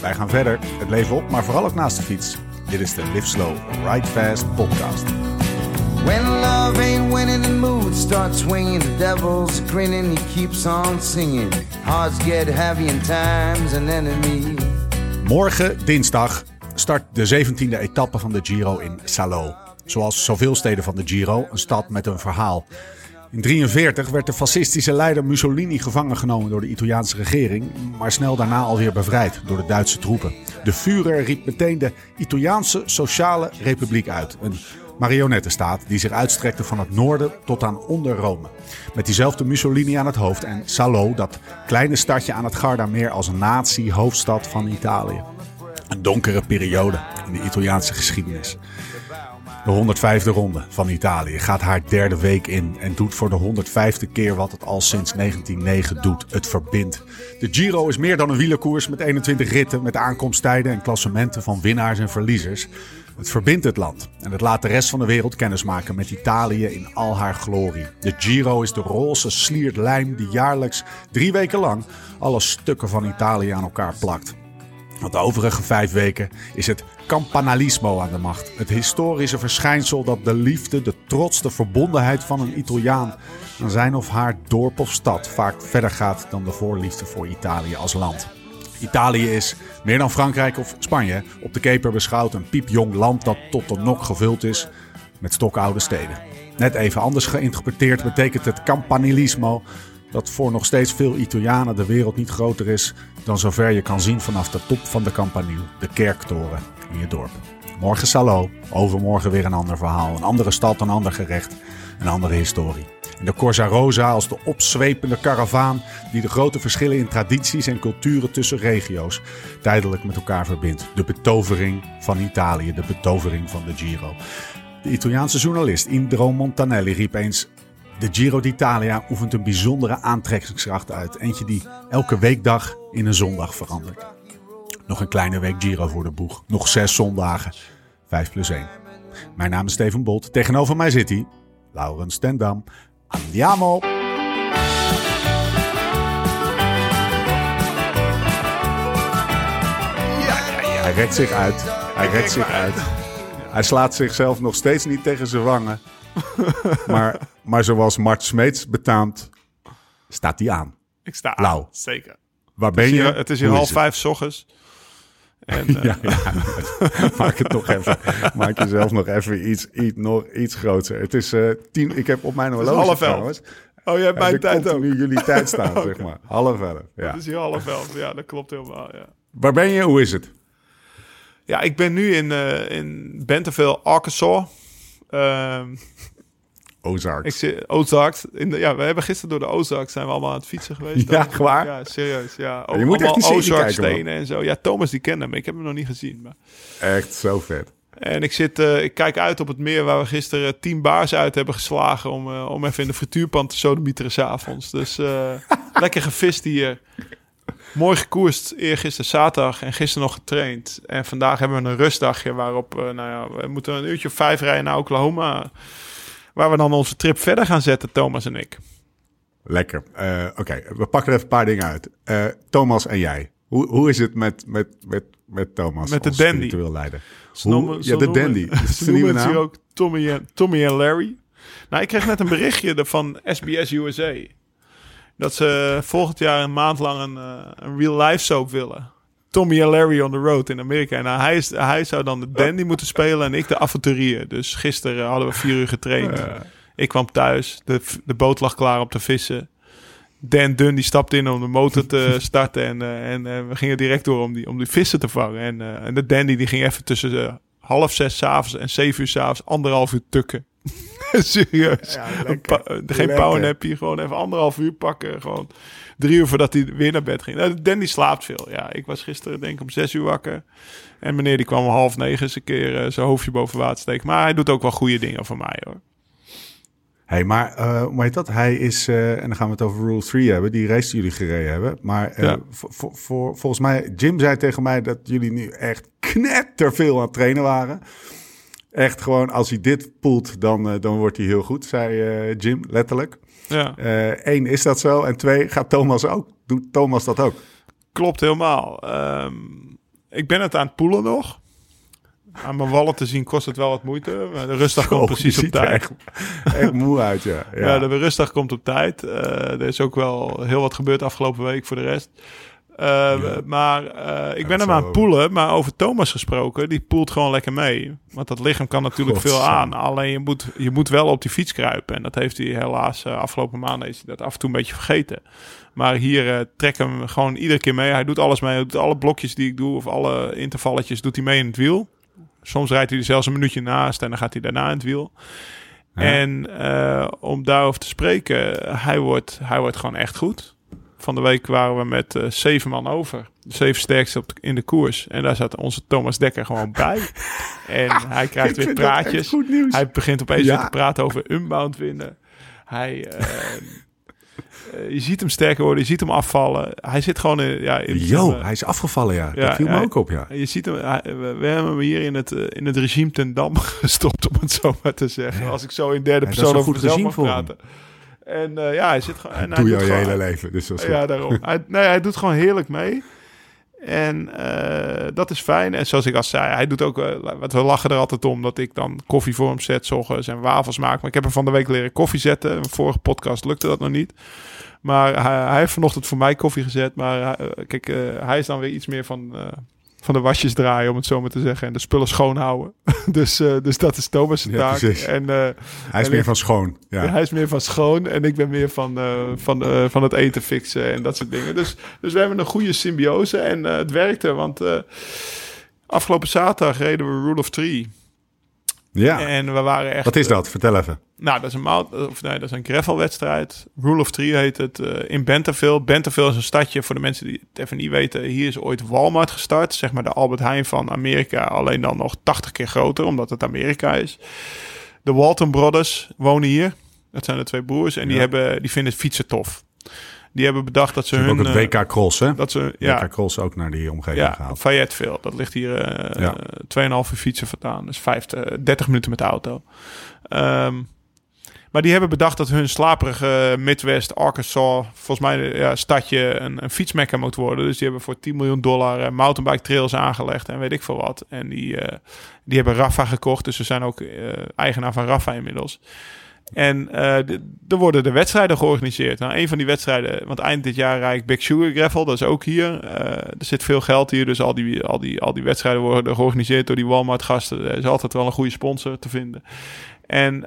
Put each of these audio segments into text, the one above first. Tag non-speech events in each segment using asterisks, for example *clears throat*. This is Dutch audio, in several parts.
wij gaan verder, het leven op, maar vooral ook naast de fiets. Dit is de Live Slow, Ride Fast podcast. When love ain't winning, the mood starts swinging. The devil's grinning, he keeps on singing. Hearts get heavy and time's an enemy. Morgen, dinsdag, start de 17e etappe van de Giro in Salo. Zoals zoveel steden van de Giro, een stad met een verhaal. In 1943 werd de fascistische leider Mussolini gevangen genomen door de Italiaanse regering, maar snel daarna alweer bevrijd door de Duitse troepen. De Führer riep meteen de Italiaanse Sociale Republiek uit. Een marionettenstaat die zich uitstrekte van het noorden tot aan onder Rome. Met diezelfde Mussolini aan het hoofd en Salo, dat kleine stadje aan het Gardameer als nazi-hoofdstad van Italië. Een donkere periode in de Italiaanse geschiedenis. De 105e ronde van Italië gaat haar derde week in en doet voor de 105e keer wat het al sinds 1909 doet. Het verbindt. De Giro is meer dan een wielerkoers met 21 ritten, met aankomsttijden en klassementen van winnaars en verliezers. Het verbindt het land en het laat de rest van de wereld kennismaken met Italië in al haar glorie. De Giro is de roze sliert lijm die jaarlijks drie weken lang alle stukken van Italië aan elkaar plakt. Want de overige vijf weken is het campanalismo aan de macht. Het historische verschijnsel dat de liefde, de trots, de verbondenheid van een Italiaan aan zijn of haar dorp of stad vaak verder gaat dan de voorliefde voor Italië als land. Italië is, meer dan Frankrijk of Spanje, op de keper beschouwd een piepjong land dat tot de nok gevuld is met stokoude steden. Net even anders geïnterpreteerd betekent het campanilismo dat voor nog steeds veel Italianen de wereld niet groter is dan zover je kan zien vanaf de top van de Campanile, de kerktoren je dorp. Morgen Salo, overmorgen weer een ander verhaal, een andere stad, een ander gerecht, een andere historie. En de Corsa Rosa als de opzwepende karavaan die de grote verschillen in tradities en culturen tussen regio's tijdelijk met elkaar verbindt. De betovering van Italië, de betovering van de Giro. De Italiaanse journalist Indro Montanelli riep eens de Giro d'Italia oefent een bijzondere aantrekkingskracht uit. Eentje die elke weekdag in een zondag verandert. Nog een kleine week Giro voor de boeg. Nog zes zondagen. 5 plus 1. Mijn naam is Steven Bolt. Tegenover mij zit hij, Laurens Stendam. Andiamo! Hij rekt zich uit. Hij rekt zich uit. Hij slaat zichzelf nog steeds niet tegen zijn wangen. maar, maar zoals Mart Smeets betaamt, staat hij aan. Ik sta aan, Lau. zeker. Waar ben Het is je? hier, het is hier half vijf 's ochtends. En, *laughs* eh, Ja, ja. *laughs* maak het nog even. Maak jezelf nog even iets, iets, nog iets groter. Het is eh, tien. Ik heb op mijn horloge half elf. oh, jij hebt mijn tijd ook. continu jullie tijd staan, *laughs* Oké. zeg maar. Half elf. Ja. Het is hier half elf. Ja, dat klopt helemaal. Ja, Waar ben je? Hoe is het? ja ik ben nu in, eh in Bentonville, Arkansas. Ehm, Ozarks. ik Ozarks. In de, ja, we hebben gisteren door de Ozarks zijn we allemaal aan het fietsen geweest. Ja, waar? Ja, serieus. Ja, ook Je moet echt die Ozark stenen en zo. Ja, Thomas die kende hem. Ik heb hem nog niet gezien. Maar... Echt zo vet. En ik, zit, eh, ik kijk uit op het meer waar we gisteren tien baars uit hebben geslagen... om, eh, om even in de frituurpan te sodemieteren s'avonds. Dus eh, *laughs* lekker gevist hier. Mooi gekoerst eergisteren zaterdag en gisteren nog getraind. En vandaag hebben we een rustdagje waarop nou ja, we moeten een uurtje of vijf rijden naar Oklahoma... waar we dan onze trip verder gaan zetten, Thomas en ik. Lekker. Eh, Oké, we pakken even een paar dingen uit. Eh, Thomas en jij. Hoe, hoe is het met, met, met, met Thomas Met de dandy. spiritueel leider? Noemen- ja, de noemen- dandy. Dat is de nieuwe naam. ook Tommy en, Tommy en Larry. Nou, ik kreeg net een berichtje er van SBS USA. Dat ze volgend jaar een maand lang een, eh, een real-life soap willen. Tommy en Larry on the road in Amerika. En nou, hij, is, hij zou dan de dandy moeten spelen en ik de avonturier. Dus gisteren hadden we vier uur getraind. Ik kwam thuis, de, de boot lag klaar om te vissen. Dan Dunn die stapte in om de motor te *laughs* starten. En, eh, en eh, we gingen direct door om die, om die vissen te vangen. En, eh, en de Dandy die ging even tussen half zes s'avonds en zeven uur s'avonds anderhalf uur tukken. *laughs* Serieus. Ja, geen Lekker. powernappie, gewoon even anderhalf uur pakken. Gewoon drie uur voordat hij weer naar bed ging. Nou, Danny slaapt veel. Ja, ik was gisteren denk ik om zes uur wakker. En meneer die kwam om half negen eens een keer eh, zijn hoofdje boven water steken. Maar hij doet ook wel goede dingen voor mij hoor. hey, maar eh, hoe heet dat? Hij is, eh, en dan gaan we het over Rule 3 hebben, die race die jullie gereden hebben. Maar Ja. voor, voor, voor- volgens mij, Jim zei tegen mij dat jullie nu echt knetterveel aan het trainen waren. Echt gewoon, als hij dit poelt, dan, eh, dan wordt hij heel goed, zei eh, Jim, letterlijk. Ja, Eén, is dat zo? En twee, gaat Thomas ook? Doet Thomas dat ook? klopt helemaal. Ehm, ik ben het aan het poelen nog. Aan mijn wallen te zien kost het wel wat moeite. Maar de rustdag *laughs* komt Oh, precies je op tijd. Echt, echt moe uit, ja. Ja, *laughs* ja. de rustdag komt op tijd. Eh, er is ook wel heel wat gebeurd afgelopen week voor de rest. Eh, Maar eh, ik ben hem aan het poelen. Maar over Thomas gesproken, die poelt gewoon lekker mee. Want dat lichaam kan natuurlijk veel aan. Alleen je moet, je moet wel op die fiets kruipen. En dat heeft hij helaas eh, afgelopen maanden is hij dat af en toe een beetje vergeten. Maar hier eh trek hem gewoon iedere keer mee. Hij doet alles mee. Hij doet alle blokjes die ik doe of alle intervalletjes doet hij mee in het wiel. Soms rijdt hij er zelfs een minuutje naast en dan gaat hij daarna in het wiel. Ja. En om daarover te spreken, hij wordt, hij wordt gewoon echt goed. Van de week waren we met eh, zeven man over. De zeven sterkste op de- in de koers. En daar zat onze Thomas Dekker gewoon bij. *laughs* en hij krijgt weer praatjes. goed nieuws. Hij begint opeens Ja. weer te praten over Unbound winnen. Hij, eh, eh, je ziet hem sterker worden, je ziet hem afvallen. Hij zit gewoon in... Ja, in Yo, hij is afgevallen, ja. Ja, dat viel me ja. ook op, ja. je ziet hem, hij- we, we hebben hem hier in het, in het regime ten dam *laughs* gestopt, om het zo maar te zeggen. Als ik zo in derde persoon over goed mezelf mag hem. En eh, ja, hij zit gewoon... en hij Doe doet je gewoon- hele leven, dus dat is goed. Ja, daarom. hij, nee, hij doet gewoon heerlijk mee. En eh, dat is fijn. En zoals ik al zei, hij doet ook... eh, wat we lachen er altijd om dat ik dan koffie voor hem zet, ochtends en wafels maak. Maar ik heb hem van de week leren koffie zetten. In de vorige podcast lukte dat nog niet. Maar hij, hij heeft vanochtend voor mij koffie gezet. Maar kijk, hij is dan weer iets meer van, van de wasjes draaien, om het zo maar te zeggen. En de spullen schoonhouden. *laughs* dus, eh, dus dat is Thomas' taak. En eh, Hij is En meer ik- van schoon. Ja. hij is meer van schoon en ik ben meer van, eh, van, van het eten fixen en dat soort dingen. Dus, dus we hebben een goede symbiose en het werkte. Want afgelopen zaterdag reden we Rule of Three. Ja. En we waren echt... Wat is dat? Vertel even. Nou, dat is een, mount, of nee, dat is een gravelwedstrijd. Rule of Three heet het eh, in Bentonville. Bentonville is een stadje, voor de mensen die het even niet weten. Hier is ooit Walmart gestart. Zeg maar de Albert Heijn van Amerika. Alleen dan nog 80 keer groter, omdat het Amerika is. De Walton Brothers wonen hier. Dat zijn de twee broers. En die, hebben, die vinden fietsen tof. Die hebben bedacht dat ze hun... ook het eh, WK Cross, hè? dat ze, ja, WK Cross ook naar die omgeving ja, gehaald. Fayetteville. Dat ligt hier eh Ja. 2,5 uur fietsen vandaan. Dus 5, 30 minuten met de auto. Ehm, maar die hebben bedacht dat hun slaperige Midwest, Arkansas, volgens mij ja, stadje, een, een fietsmekka moet worden. Dus die hebben voor 10 miljoen dollar eh, mountainbike trails aangelegd en weet ik veel wat. En die, eh, die hebben Rafa gekocht, dus ze zijn ook eh, eigenaar van Rafa inmiddels. En eh, er worden de wedstrijden georganiseerd. Nou, een van die wedstrijden, want eind dit jaar rijd ik Big Sugar Gravel, dat is ook hier. Eh, er zit veel geld hier, dus al die, al, die, al die wedstrijden worden georganiseerd door die Walmart-gasten. Er is altijd wel een goede sponsor te vinden. En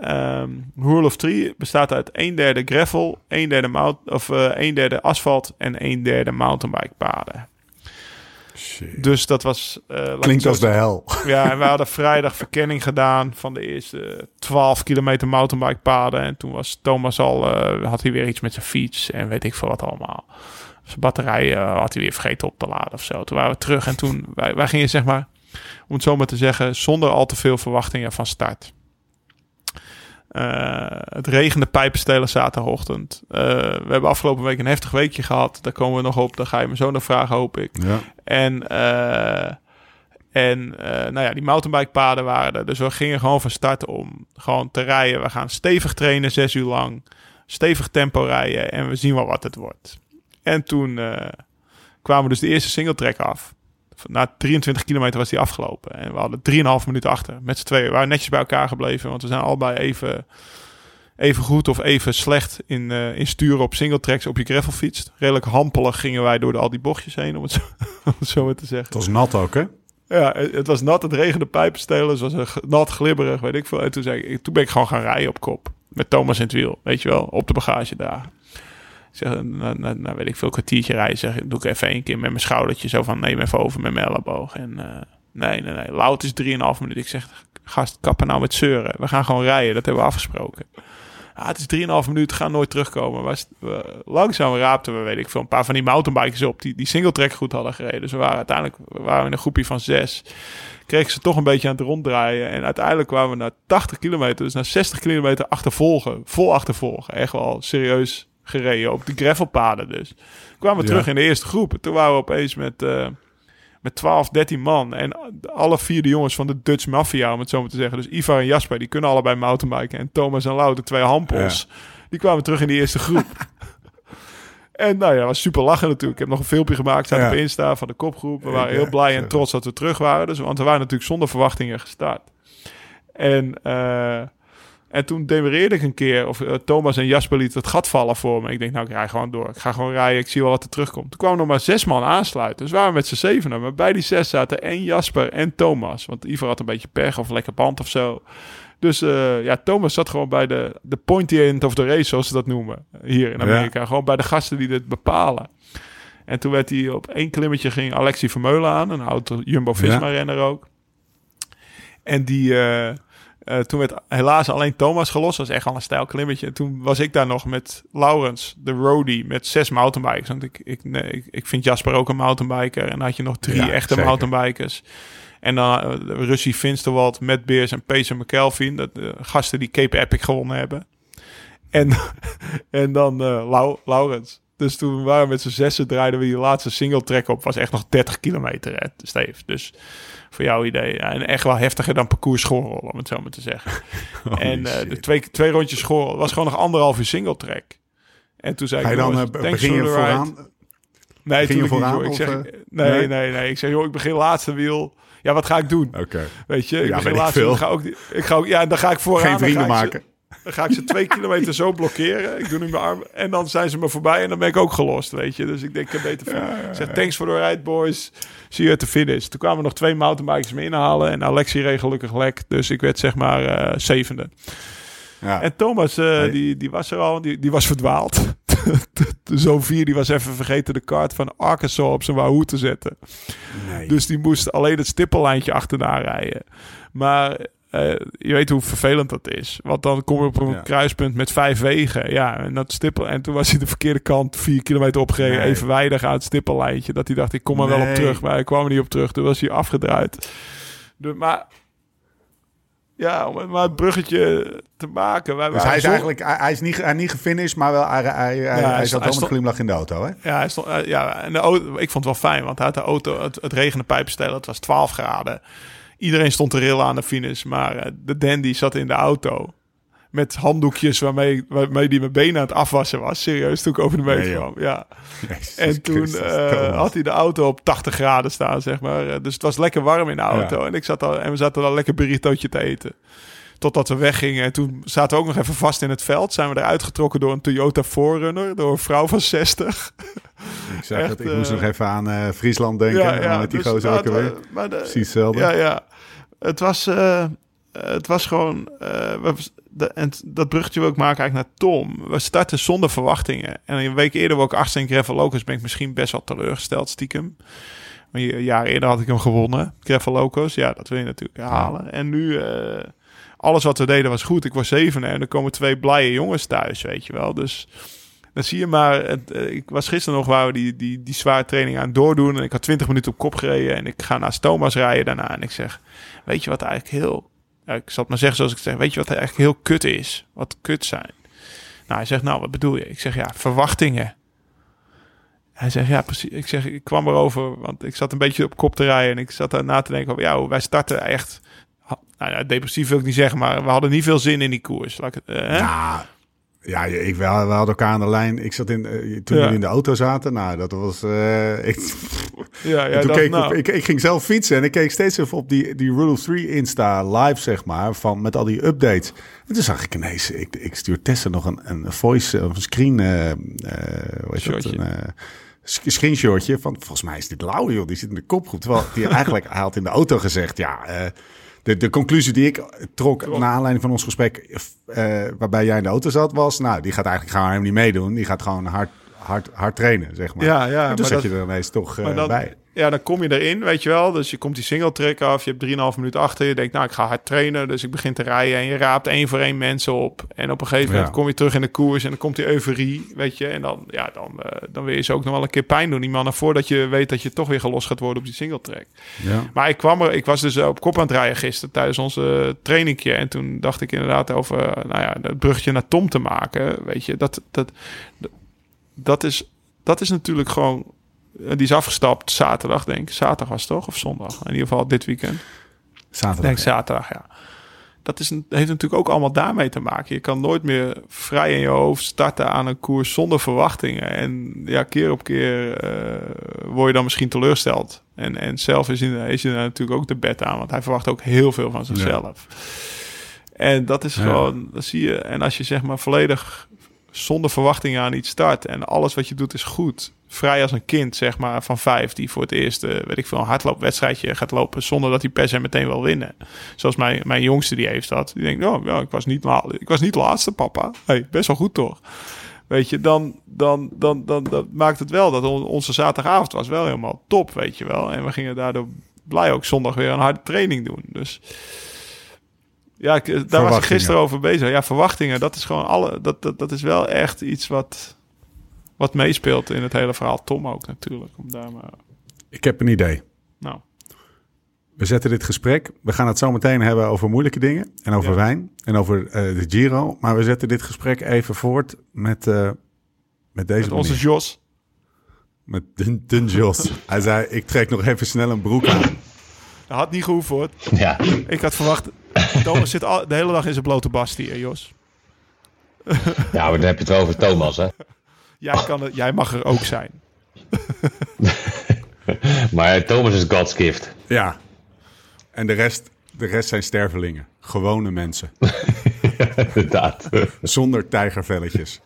Rule of Three bestaat uit een derde gravel, een derde, mount, of, eh een derde asfalt en een derde mountainbike paden. Shit. Dus dat was... eh, Klinkt als de hel. ja, en we hadden vrijdag verkenning gedaan van de eerste 12 kilometer mountainbike paden. En toen was Thomas al, eh, had hij weer iets met zijn fiets en weet ik veel wat allemaal. Zijn batterij eh, had hij weer vergeten op te laden of zo. Toen waren we terug en toen, wij, wij gingen zeg maar, om het zo maar te zeggen, zonder al te veel verwachtingen van start. Eh, het regende pijpenstelen zaterdagochtend. Eh, we hebben afgelopen week een heftig weekje gehad. Daar komen we nog op. Daar ga je me zo nog vragen, hoop ik. Ja. En, eh, en nou ja, die mountainbikepaden waren er. Dus we gingen gewoon van start om gewoon te rijden. We gaan stevig trainen, zes uur lang. Stevig tempo rijden en we zien wel wat het wordt. En toen kwamen dus de eerste singletrack af. Na 23 kilometer was die afgelopen. En we hadden 3,5 minuten achter met z'n tweeën. We waren netjes bij elkaar gebleven, want we zijn allebei even, even goed of even slecht in, eh, in sturen op singletracks op je gravelfiets. Redelijk hampelig gingen wij door de, al die bochtjes heen, om het zo, *laughs* om het zo maar te zeggen. Het was nat ook, hè? Ja, het was nat, het regende pijpenstelen, het was nat, glibberig, weet ik veel. En toen, zei ik, toen ben ik gewoon gaan rijden op kop. Met Thomas in het wiel, weet je wel, op de bagage daar. Zeg, nou weet ik veel, kwartiertje rijden, zeg doe ik even één keer met mijn schoudertje zo van, neem even over met mijn elleboog. En eh, nee, nee, nee, Lout is 3,5 minuten. Ik zeg, gast, kappen nou met zeuren. We gaan gewoon rijden, dat hebben we afgesproken. Ja, het is 3,5 minuten, gaan nooit terugkomen. Langzaam raapten we, weet ik veel, een paar van die mountainbikers op die die singletrack goed hadden gereden. Dus we waren uiteindelijk waren in een groepje van zes. Kregen ze toch een beetje aan het ronddraaien. En uiteindelijk kwamen we naar 80 kilometer, dus naar 60 kilometer achtervolgen. Vol achtervolgen. Echt wel serieus gereden op de gravelpaden dus. Kwamen we Ja. terug in de eerste groep. En toen waren we opeens met, eh, met 12, 13 man. En alle vier de jongens van de Dutch Mafia, om het zo maar te zeggen. Dus Ivar en Jasper, die kunnen allebei mountainbiken. En Thomas en Lau, de twee hampels, die kwamen terug in die eerste groep. *laughs* en nou ja, was super lachen natuurlijk. Ik heb nog een filmpje gemaakt, staat Ja. op Insta van de kopgroep. We waren Ja, heel blij en trots dat we terug waren. Dus, want we waren natuurlijk zonder verwachtingen gestart. En, eh, en toen demereerde ik een keer, of eh, Thomas en Jasper lieten het gat vallen voor me. Ik denk, nou, ik rij gewoon door. Ik ga gewoon rijden, ik zie wel wat er terugkomt. Toen kwamen nog maar zes man aansluiten. Dus we waren met z'n zevenen. Maar bij die zes zaten en Jasper en Thomas. Want Ivar had een beetje pech of lekker band of zo. Dus eh, ja, Thomas zat gewoon bij de, de pointy end of the race, zoals ze dat noemen. Hier in Amerika. Gewoon bij de gasten die dit bepalen. En toen werd hij op één klimmetje ging Alexi Vermeulen aan. Een auto Jumbo-Visma-renner ook. En die... eh, eh, toen werd helaas alleen Thomas gelost. Dat was echt al een stijl klimmetje. En toen was ik daar nog met Laurens, de roadie, met zes mountainbikers. Want ik, ik, nee, ik, ik vind Jasper ook een mountainbiker. En dan had je nog drie Ja, echte zeker. mountainbikers. En dan uh, Russie Finsterwald, Matt Beers en Pacer McKelvin. Dat uh, gasten die Cape Epic gewonnen hebben. En, *laughs* en dan Lau, Laurens. Dus toen waren we met z'n zessen, draaiden we die laatste single track op. Was echt nog 30 kilometer, hè, Steve. Dus voor jouw idee. Ja, en echt wel heftiger dan parcours schoorrol, om het zo maar te zeggen. *laughs* en uh, de twee, twee rondjes schoorrol was gewoon nog anderhalf uur single track. En toen zei Ga je ik, dan jongens, thanks begin je vooraan? Nee, Begin je toen vooraan, joh. Ik zeg, eh, nee, nee? nee, nee, Ik zeg, joh, ik begin laatste wiel. Ja, wat ga ik doen? Oké. Weet je, ik Ja, begin ik laatste veel. wiel. Ik ga ook, ik ga ook, ja, dan ga ik vooraan. Geen vrienden ik maken. Dan ga ik ze twee kilometer zo blokkeren. Ik doe nu mijn arm. En dan zijn ze me voorbij en dan ben ik ook gelost, weet je. Dus ik denk, ik heb beter van. Ik zeg, thanks for the ride, boys. See you at the finish. Toen kwamen nog twee mountainbikers me inhalen. En Alexi reed gelukkig lek. Dus ik werd zeg maar eh, zevende. Ja. En Thomas, eh, Hey. die, die was er al. Die, die was verdwaald. *laughs* zoon 4 die was even vergeten de kaart van Arkansas op zijn Wahoo te zetten. nee. Dus die moest alleen het stippellijntje achterna rijden. Maar eh, je weet hoe vervelend dat is. Want dan kom je op een Ja. kruispunt met vijf wegen. Ja, en dat stippel. En toen was hij de verkeerde kant, vier kilometer opgereden. Nee. Even weinig aan het stippellijntje. Dat hij dacht, ik kom er wel op terug. Maar hij kwam er niet op terug. Toen was hij afgedraaid. Dus, maar ja, om het maar het bruggetje te maken. Wij dus hij is eigenlijk hij, hij is niet, hij niet gefinished, maar wel, hij, hij, zat wel met glimlach in de auto, hè? Ja, hij stond, eh, ja en de auto, ik vond het wel fijn, want hij had de auto, het, het regende pijpenstelen, het was 12 graden. Iedereen stond te rillen aan de finish, maar eh, de dandy zat in de auto. Met handdoekjes waarmee, waarmee die mijn benen aan het afwassen was. Serieus, toen ik over de meet Nee, joh. kwam. Ja. Jezus En toen Christus, eh, had hij de auto op 80 graden staan, zeg maar. Eh, Dus het was lekker warm in de auto. En, ik zat al, en we zaten al lekker burritootje te eten. Totdat we weggingen. En toen zaten we ook nog even vast in het veld. Zijn we eruit getrokken door een Toyota Forerunner. Door een vrouw van 60. Ik, zag echt, het, ik moest eh, nog even aan eh, Friesland denken. en met die dus gozer ook weer. eh, maar de- Precies hetzelfde. Ja, ja. Het was, het was gewoon... we, de, en dat bruggetje wil ik maken eigenlijk naar Tom. We starten zonder verwachtingen. En een week eerder wil ik achtste in Gravel Locos. Ben ik misschien best wel teleurgesteld, stiekem. Maar een jaar eerder had ik hem gewonnen. Gravel Locos. Ja, dat wil je natuurlijk halen. En nu... alles wat we deden was goed. Ik was zevende en er komen twee blije jongens thuis, weet je wel. Dus dan zie je maar, het, eh, ik was gisteren nog waar we die, die, die zware training aan doordoen. En ik had 20 minuten op kop gereden. En ik ga naast Thomas rijden daarna. En ik zeg, weet je wat eigenlijk heel... Ik zal maar zeggen zoals ik zeg. Weet je wat eigenlijk heel kut is? Wat kut zijn? Nou, hij zegt, nou, wat bedoel je? Ik zeg, ja, verwachtingen. Hij zegt, ja, precies. Ik zeg, ik kwam erover, want ik zat een beetje op kop te rijden. En ik zat daar na te denken over, ja, wij starten echt... Nou ja, depressief wil ik niet zeggen, maar we hadden niet veel zin in die koers. Laat ik het, eh, hè? Ja, ja, ik, we hadden elkaar aan de lijn. Ik zat in, eh, toen Ja. jullie in de auto zaten. Nou, dat was... eh, ik, *laughs* ja, ja, toen dat, keek ik, nou, op- ik, ik ging zelf fietsen en ik keek steeds even op die, die Rule of Three Insta live, zeg maar, van, met al die updates. En toen zag ik ineens, ik, ik stuur Tessa nog een, een voice of een screen. Een sc- screenshotje van, volgens mij is dit Lau, joh, die zit in de kopgroep. Terwijl die *laughs* eigenlijk, hij had in de auto gezegd, ja, de, de conclusie die ik trok na aanleiding van ons gesprek, eh, waarbij jij in de auto zat, was, nou, die gaat eigenlijk gewoon helemaal niet meedoen. Die gaat gewoon hard, hard, hard trainen, zeg maar. Ja, ja, en toen maar zat dat- je er ineens toch dan- bij. Ja, dan kom je erin, weet je wel. Dus je komt die single track af, je hebt 3,5 minuten achter. Je denkt, nou, ik ga hard trainen. Dus ik begin te rijden en je raapt één voor één mensen op. En op een gegeven moment Ja. kom je terug in de koers en dan komt die euforie, weet je. En dan, ja, dan, eh, dan wil je ze ook nog wel een keer pijn doen, die mannen, voordat je weet dat je toch weer gelost gaat worden op die single track. Ja. Maar ik kwam er, ik was dus op kop aan het rijden gisteren tijdens onze trainingje. En toen dacht ik inderdaad over, eh, nou ja, het bruggetje naar Tom te maken. Weet je, dat, dat, dat, is, dat is natuurlijk gewoon. Eh, Die is afgestapt zaterdag, denk ik. Zaterdag was het toch? Of zondag? In ieder geval dit weekend. Zaterdag. denk zaterdag, ja. Dat is een, heeft natuurlijk ook allemaal daarmee te maken. Je kan nooit meer vrij in je hoofd starten aan een koers zonder verwachtingen. En ja, keer op keer eh, word je dan misschien teleurgesteld. En, en zelf is hij, is hij daar natuurlijk ook de bed aan, want hij verwacht ook heel veel van zichzelf. En dat is Ja. gewoon, dat zie je. En als je zeg maar volledig zonder verwachtingen aan iets start en alles wat je doet is goed. Vrij als een kind, zeg maar, van vijf, die voor het eerst, eh, weet ik veel, een hardloopwedstrijdje gaat lopen zonder dat hij per se meteen wil winnen. Zoals mijn, mijn jongste, die heeft dat. Die denkt, oh, ja, ik was niet, la- ik was niet laatste, papa. Hey, best wel goed toch? Weet je, dan, dan, dan, dan, dat maakt het wel dat on- onze zaterdagavond was wel helemaal top, weet je wel. En we gingen daardoor blij ook zondag weer een harde training doen. Dus ja, ik, daar was ik gisteren over bezig. Ja, verwachtingen, dat is gewoon alle, dat, dat, dat is wel echt iets wat, wat meespeelt in het hele verhaal. Tom ook natuurlijk. Om daar maar, Ik heb een idee. nou, We zetten dit gesprek. We gaan het zo meteen hebben over moeilijke dingen. En over Ja. wijn. En over eh, de Giro. Maar we zetten dit gesprek even voort met, eh, met deze met onze. Jos. Met Dun, Dun Jos. *laughs* Hij zei, ik trek nog even snel een broek aan. Dat had niet gehoeven hoor. Ja, Ik had verwacht, Thomas zit al, de hele dag in zijn blote bast hier, Jos. ja, maar dan heb je het wel over Thomas, hè. *laughs* Jij, kan het, jij mag er ook zijn. *laughs* Maar Thomas is God's gift. Ja. En de rest, de rest zijn stervelingen. Gewone mensen. *laughs* Inderdaad. Zonder tijgervelletjes.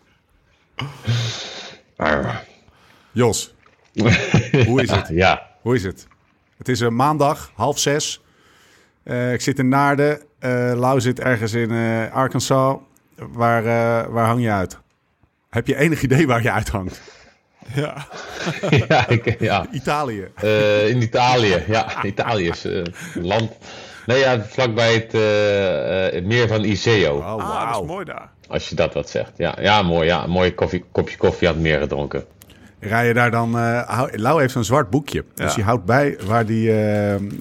Maar, Jos, hoe is het? *laughs* ja, Hoe is het? Het is een maandag, half zes. Eh, ik zit in Naarden. Eh Lau zit ergens in eh, Arkansas. Waar, eh, waar hang je uit? Heb je enig idee waar je uithangt? Ja. *laughs* ja, ik, ja. Italië. Eh, in Italië. Ja, *laughs* Italië is eh, een land. Nee, ja, vlakbij het, eh, het meer van Iseo. Oh, Ah, dat is mooi daar. Als je dat wat zegt. Ja, ja mooi. Ja, een mooi koffie, kopje koffie aan het meer gedronken. Rij je daar dan... eh, Lau heeft zo'n zwart boekje. Dus die houdt bij waar die,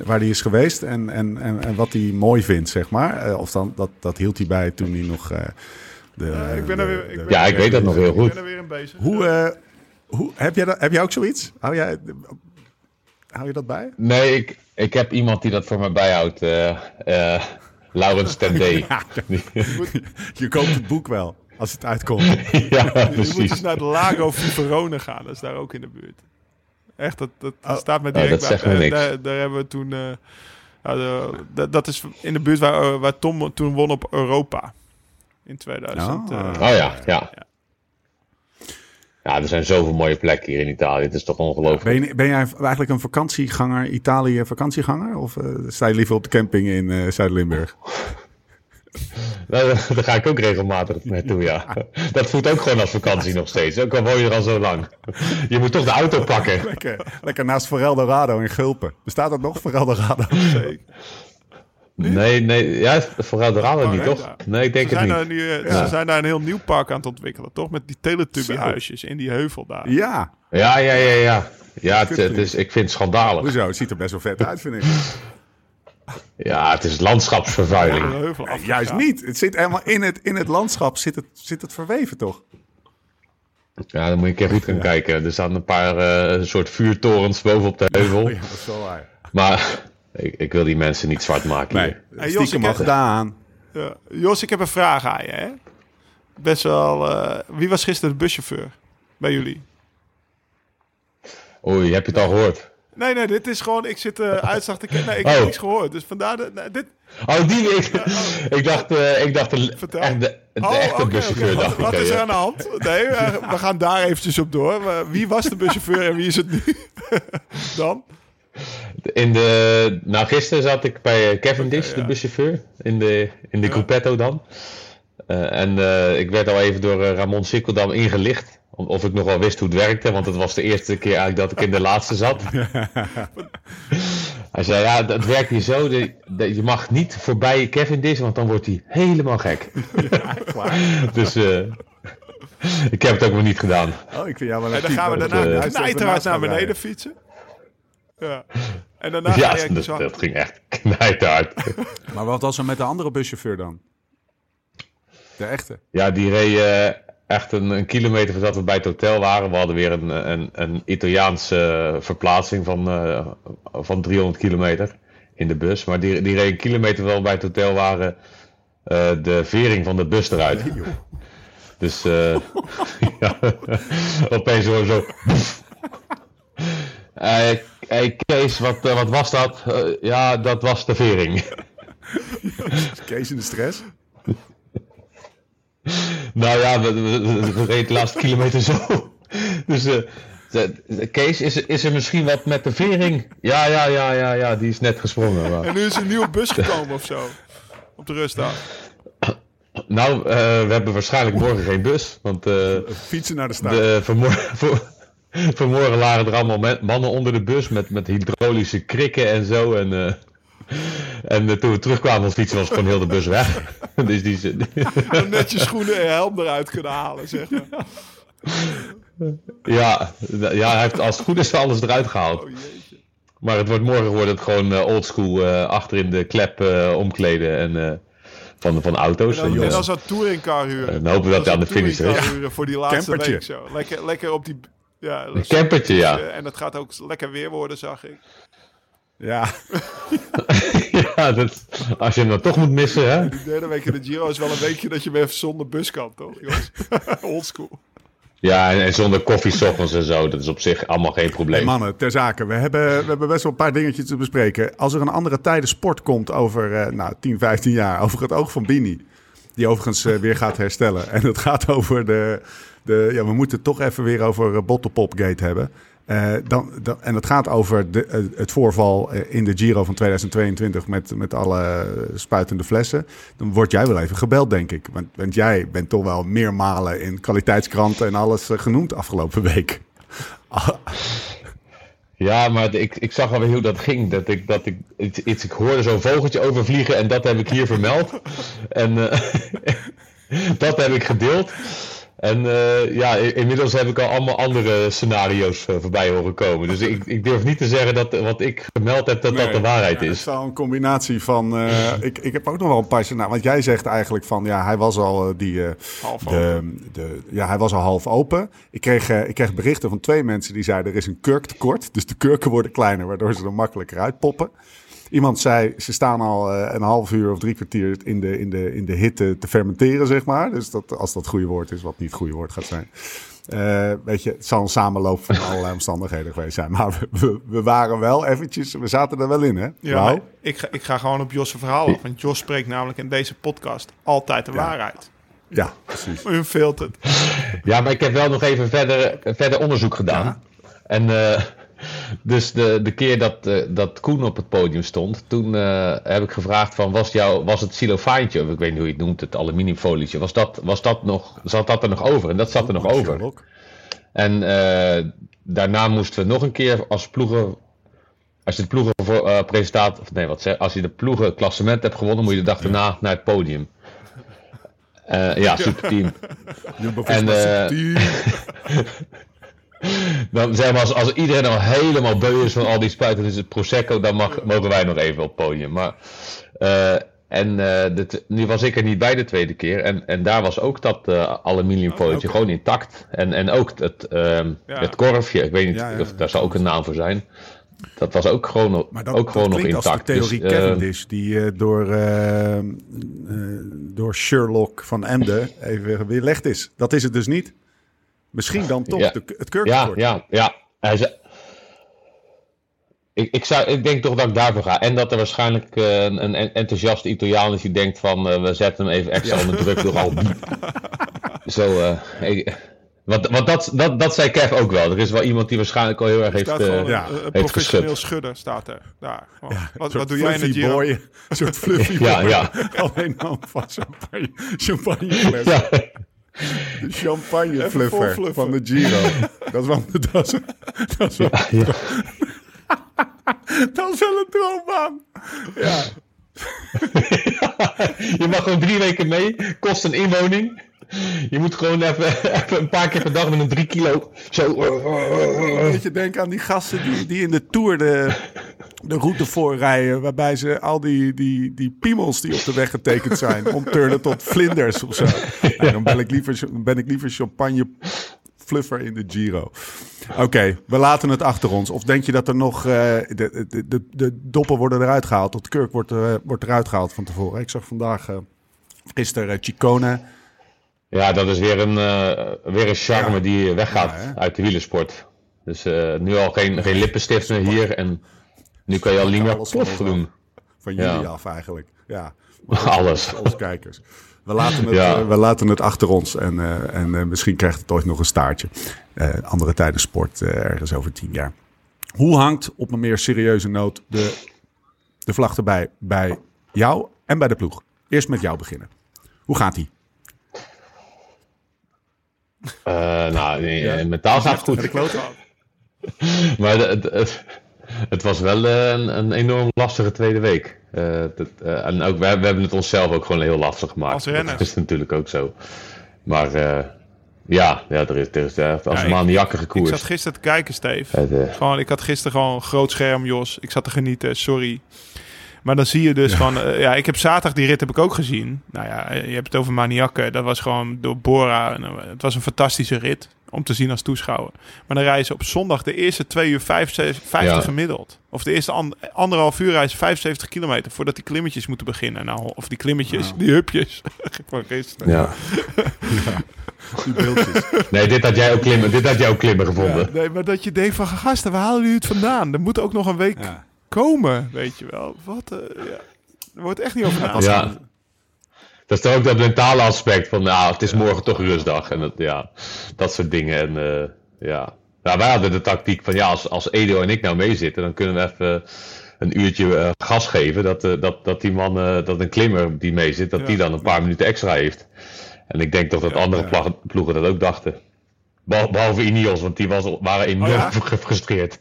waar die is geweest en, en, en, en wat hij mooi vindt, zeg maar. Of dan, dat, dat hield hij bij toen hij nog... de, ik ben de- er weer- ik de- ben- Ja, ik weet dat nog heel Ik goed. ben er weer in bezig. Hoe, eh, hoe, heb, jij dat, heb jij ook zoiets? Hou, jij, hou je dat bij? Nee, ik, ik heb iemand die dat voor me bijhoudt. eh eh Laurens Tendé. *laughs* Ja, *laughs* je koopt het boek wel, als het uitkomt. *laughs* ja, Je moet precies. eens naar de Lago Fiverone gaan. Dat is daar ook in de buurt. Echt, dat, dat Oh. staat met Oh, direct dat bij- zegt me niks. Daar, daar hebben we toen... eh, dat- is in de buurt waar, waar Tom toen won op Europa. In 2000. Ah. eh, Oh ja, ja. Ja, er zijn zoveel mooie plekken hier in Italië. Het is toch ongelooflijk. Ben, je, ben jij eigenlijk een vakantieganger, Italië vakantieganger? Of eh, sta je liever op de camping in eh, Zuid-Limburg? *laughs* Nou, daar ga ik ook regelmatig naartoe, ja. *laughs* Dat voelt ook gewoon als vakantie nog steeds. Ook al woon je er al zo lang. Je moet toch de auto pakken. Lekker, lekker naast Forel Dorado in Gulpen. Bestaat dat nog, Forel Dorado? *laughs* zeker. Nee, nee, ja, vooral de raden niet, nee, toch? Nee, ik denk Ze het zijn, niet. nu, eh, Ja. ze zijn daar een heel nieuw park aan het ontwikkelen, toch? Met die teletubbyhuisjes in die heuvel daar. Ja, Ja, ja, ja, ja. Ja, het, het is, ik vind het schandalig. hoezo? Het ziet er best wel vet uit, vind ik. *laughs* Ja, het is landschapsvervuiling. De heuvel afgegaan. Juist niet. Het zit helemaal in het, in het landschap, zit het, zit het verweven toch? Ja, dan moet je een keer goed gaan kijken. Er staan een paar eh, soort vuurtorens bovenop de heuvel. Oh ja, dat is wel waar. Maar ik, ik wil die mensen niet zwart maken Nee. Hey, Jos, stiekem ik heb- gedaan. Ja. Jos, ik heb een vraag aan je. Hè? Best wel. eh, wie was gisteren de buschauffeur bij jullie? Oei, heb je het al gehoord? Nee, nee, dit is gewoon. Ik zit uh, uitzag te kijken. Nee, ik heb Oh. niks gehoord. Dus vandaar. De, nee, dit, Oh, die ik, ik dacht, eh, ik dacht de, Vertel. echt de, de oh, echte buschauffeur. dacht Wat, wat ik. is er aan de hand? Nee, we gaan daar eventjes op door. Wie was de buschauffeur en wie is het nu? *laughs* Dan? In de, nou, gisteren zat ik bij eh, Cavendish, Oké, de ja. buschauffeur, in de, in de Ja. Gruppetto dan. Eh, en eh, ik werd al even door Ramon Sikkeldam ingelicht Of ik nog wel wist hoe het werkte, want het was de eerste keer eigenlijk dat ik in de laatste zat. *laughs* Hij zei, ja, het werkt hier zo. de- de- je mag niet voorbij Kevin Dis, want dan wordt hij helemaal gek. *laughs* dus eh, ik heb het ook nog niet gedaan. Oh, ik vind jou wel een En dan gaan we dat, daarna ernaast naar beneden rijden. fietsen. Ja. En daarna ga Ja, je dat, zo... dat ging echt knijterhard. *laughs* Maar wat was er met de andere buschauffeur dan? De echte? Ja, die reed eh, echt een, een kilometer voordat we bij het hotel waren. We hadden weer een, een, een Italiaanse verplaatsing van, eh, van 300 kilometer in de bus. Maar die, die reed een kilometer wel bij het hotel waren eh, de vering van de bus eruit. *laughs* Dus eh *laughs* ja, opeens zo... Hey, Kees, wat, eh, wat was dat? Eh, ja, dat was de vering. *laughs* Kees in de stress? *laughs* Nou ja, we, we, we- we reden de laatste kilometer zo. *laughs* Dus eh, Kees, is, er- is er misschien wat met de vering? Ja, ja, ja, ja, ja, die is net gesprongen. maar- En nu is een nieuwe bus gekomen of zo. Op de rustdag. Nou, we hebben waarschijnlijk morgen geen bus. Want Fietsen naar de stad. de, vanmorgen, voor- *laughs* vanmorgen lagen er allemaal mannen onder de bus met, met hydraulische krikken en zo. En, eh, *laughs* en eh, toen we terugkwamen van het fietsen was gewoon heel de bus weg. *laughs* dus die, net je schoenen en helm eruit kunnen halen, zeg maar. ja, ja, hij heeft als het goed is alles eruit gehaald. Oh. Maar het wordt morgen wordt het gewoon eh, oldschool eh achter in de klep eh, omkleden en, eh, van, van auto's. En dan, En, en dan zo'n touringcar huren. en dan hopen we dat hij aan de finish is. huren voor die laatste Campertje. week zo. Lekker, lekker op die... Ja, Een campertje, ja. En dat gaat ook lekker weer worden, zag ik. Ja, *laughs* ja, dat, als je hem dan toch moet missen, hè? De derde week in de Giro is wel een weekje dat je weer even zonder bus kan, toch, jongens? *laughs* Oldschool. Ja, en, en zonder koffie 's ochtends en zo, dat is op zich allemaal geen Hey, probleem. mannen, ter zake. We hebben, we hebben best wel een paar dingetjes te bespreken. Als er een andere tijden sport komt over eh, nou, 10, 15 jaar, over het oog van Bini. Die overigens eh, weer gaat herstellen. En het gaat over de. De ja, we moeten het toch even weer over uh, Bottlepopgate hebben. Eh, dan, dan, en het gaat over de, eh, het voorval eh, in de Giro van 2022 met, met alle spuitende flessen. Dan word jij wel even gebeld, denk ik. Want, want jij bent toch wel meermalen in kwaliteitskranten en alles eh, genoemd afgelopen week. *laughs* Ja, maar ik, ik zag alweer hoe dat ging. Dat ik, dat ik, iets, ik hoorde zo'n vogeltje overvliegen en dat heb ik hier vermeld. *laughs* En eh, *laughs* dat heb ik gedeeld. En eh, ja, inmiddels heb ik al allemaal andere scenario's eh, voorbij horen komen. Dus ik, ik durf niet te zeggen dat wat ik gemeld heb, dat dat de waarheid Het is. is wel een combinatie van. eh, *clears throat* ik, ik heb ook nog wel een paar scenario's. Want jij zegt eigenlijk van ja, hij was al die. eh, Half de, de, ja, hij was al half open. Ik kreeg, ik kreeg berichten van twee mensen die zeiden er is een kurktekort. Dus de kurken worden kleiner, waardoor ze er makkelijker uitpoppen. Iemand zei, ze staan al eh, een half uur of drie kwartier in de, in, de, in de hitte te fermenteren, zeg maar. Dus dat, als dat het goede woord is, wat niet het goede woord gaat zijn. Eh, weet je, het zal een samenloop van *laughs* allerlei omstandigheden geweest zijn. Maar we, we, we waren wel eventjes, we zaten er wel in, hè? Ja, maar ik, ga, ik ga gewoon op Jos' verhaal af. Want Jos spreekt namelijk in deze podcast altijd de waarheid. Ja, precies. U het. Ja, maar ik heb wel nog even verder, verder onderzoek gedaan. En eh, dus de, de keer dat, eh, dat Koen op het podium stond, toen eh, heb ik gevraagd van, was, jou, was het silofaantje, of ik weet niet hoe je het noemt, het aluminiumfolietje, was dat, was dat nog, zat dat er nog over? En dat zat er nog over. En eh, daarna moesten we nog een keer als ploegen. Als je de ploegen voor, presentaat, of nee, wat zeg, als je de ploegen klassement hebt gewonnen, moet je de dag daarna naar het podium. Ja, superteam. En, eh, *laughs* Dan zeg maar, als, als iedereen al helemaal beu is van al die spuiten, dus het Prosecco, dan mag, mogen wij nog even op het podium. Maar, eh, en eh, nu was ik er niet bij de tweede keer. En, en daar was ook dat eh aluminiumfolietje gewoon intact. En, en ook het, ehm, Ja. het korfje, ik weet niet Ja, ja, of daar zou ook een naam voor zijn. Dat was ook gewoon, nog- Maar dat, ook gewoon nog klinkt als de intact. theorie Dus, Cavendish, die door, eh, eh, door Sherlock van Emden even weerlegd is. Dat is het dus niet. Misschien dan toch Ja. de, het Ja, kurktekort. ja, ja. Hij zei... ik, ik, zou, ik denk toch dat ik daarvoor ga. En dat er waarschijnlijk eh, een, een enthousiaste Italiaan is die denkt van... eh, we zetten hem even extra onder druk door al... *laughs* Zo, eh, ik- want, want dat, dat, dat zei Kev ook wel. Er is wel iemand die waarschijnlijk al heel erg heeft... gewoon ja, een heeft professioneel geschud. schudder staat er. Daar. Een wat, wat doe jij in fluffy Giro? boy. Een soort *laughs* fluffy Ja, boy. ja. *laughs* Alleen dan van champagne, champagnefles. ja. De *laughs* champagne fluffer van de Giro. *laughs* Dat is wel, *laughs* dat is, dat is wel, dat is wel een droombaan. Ja. Je mag gewoon drie weken mee, kost een inwoning. Je moet gewoon even, *laughs* even een paar keer per dag met een drie kilo. Zo. Weet je, denk aan die gasten die, die in de Tour de, de route voorrijden. Waarbij ze al die, die, die piemels die op de weg getekend zijn. *laughs* omturnen tot vlinders of zo. Nou, dan ben ik, liever, ben ik liever champagne fluffer in de Giro. Oké, we laten het achter ons. Of denk je dat er nog... eh, de, de, de, de doppen worden eruit gehaald. Dat kurk wordt, eh, wordt eruit gehaald van tevoren. Ik zag vandaag... eh gisteren Chicone. Ja, dat is weer een, eh, weer een charme Ja. die weggaat Ja, uit de wielersport. Dus eh, nu al geen, geen lippenstift meer hier. En nu kan je al van plof doen. Van jullie af eigenlijk. Ja. *laughs* Alles. Als kijkers. We laten het, Ja. eh, we laten het achter ons. En, en misschien krijgt het ooit nog een staartje. Andere tijden sport ergens over tien jaar. Hoe hangt op een meer serieuze noot de, de vlag erbij bij jou en bij de ploeg? Eerst met jou beginnen. Hoe gaat die? Eh, nou, nee, eh, mentaal gaat het goed. *laughs* Maar het, het, het was wel eh, een, een enorm lastige tweede week. Dat, en ook, we, we hebben het onszelf ook gewoon heel lastig gemaakt. Als renners. Dat is natuurlijk ook zo. Maar ja, ja, er is, er is echt als Ja, een ik- zat gisteren te kijken, Steve. Het, Gewoon, ik had gisteren gewoon een groot scherm, Jos. Ik zat te genieten, sorry. Maar dan zie je dus van... eh, ja, ik heb zaterdag die rit heb ik ook gezien. Nou ja, eh, je hebt het over maniakken. Dat was gewoon door Bora. Eh, Het was een fantastische rit om te zien als toeschouwer. Maar dan rijden ze op zondag de eerste 2 uur 55 Ja. gemiddeld. Of de eerste an- anderhalf uur rijden ze 75 kilometer... voordat die klimmetjes moeten beginnen. Nou, of die klimmetjes, die hupjes. *laughs* Van gisteren. *laughs* ja. Die beeldjes. Nee, dit had jij ook klimmen, dit had jij ook klimmen gevonden. Ja, nee, maar dat je denkt van gasten, waar halen jullie het vandaan? Er moet ook nog een week Ja. Komen, weet je wel. Wat, eh, ja. Er wordt echt niet over nagedacht. Ja. Dat is dan ook dat mentale aspect van, nou, het is morgen toch rustdag. En dat, ja, dat soort dingen. En eh, ja. ja, wij hadden de tactiek van, ja, als, als Edo en ik nou meezitten, dan kunnen we even een uurtje eh, gas geven. Dat, eh, dat, dat die man, eh, dat een klimmer die meezit, dat Ja. die dan een paar minuten extra heeft. En ik denk toch dat andere ja. ploegen dat ook dachten. Behal- Behalve Ineos, want die was, waren enorm Oh ja? gefrustreerd.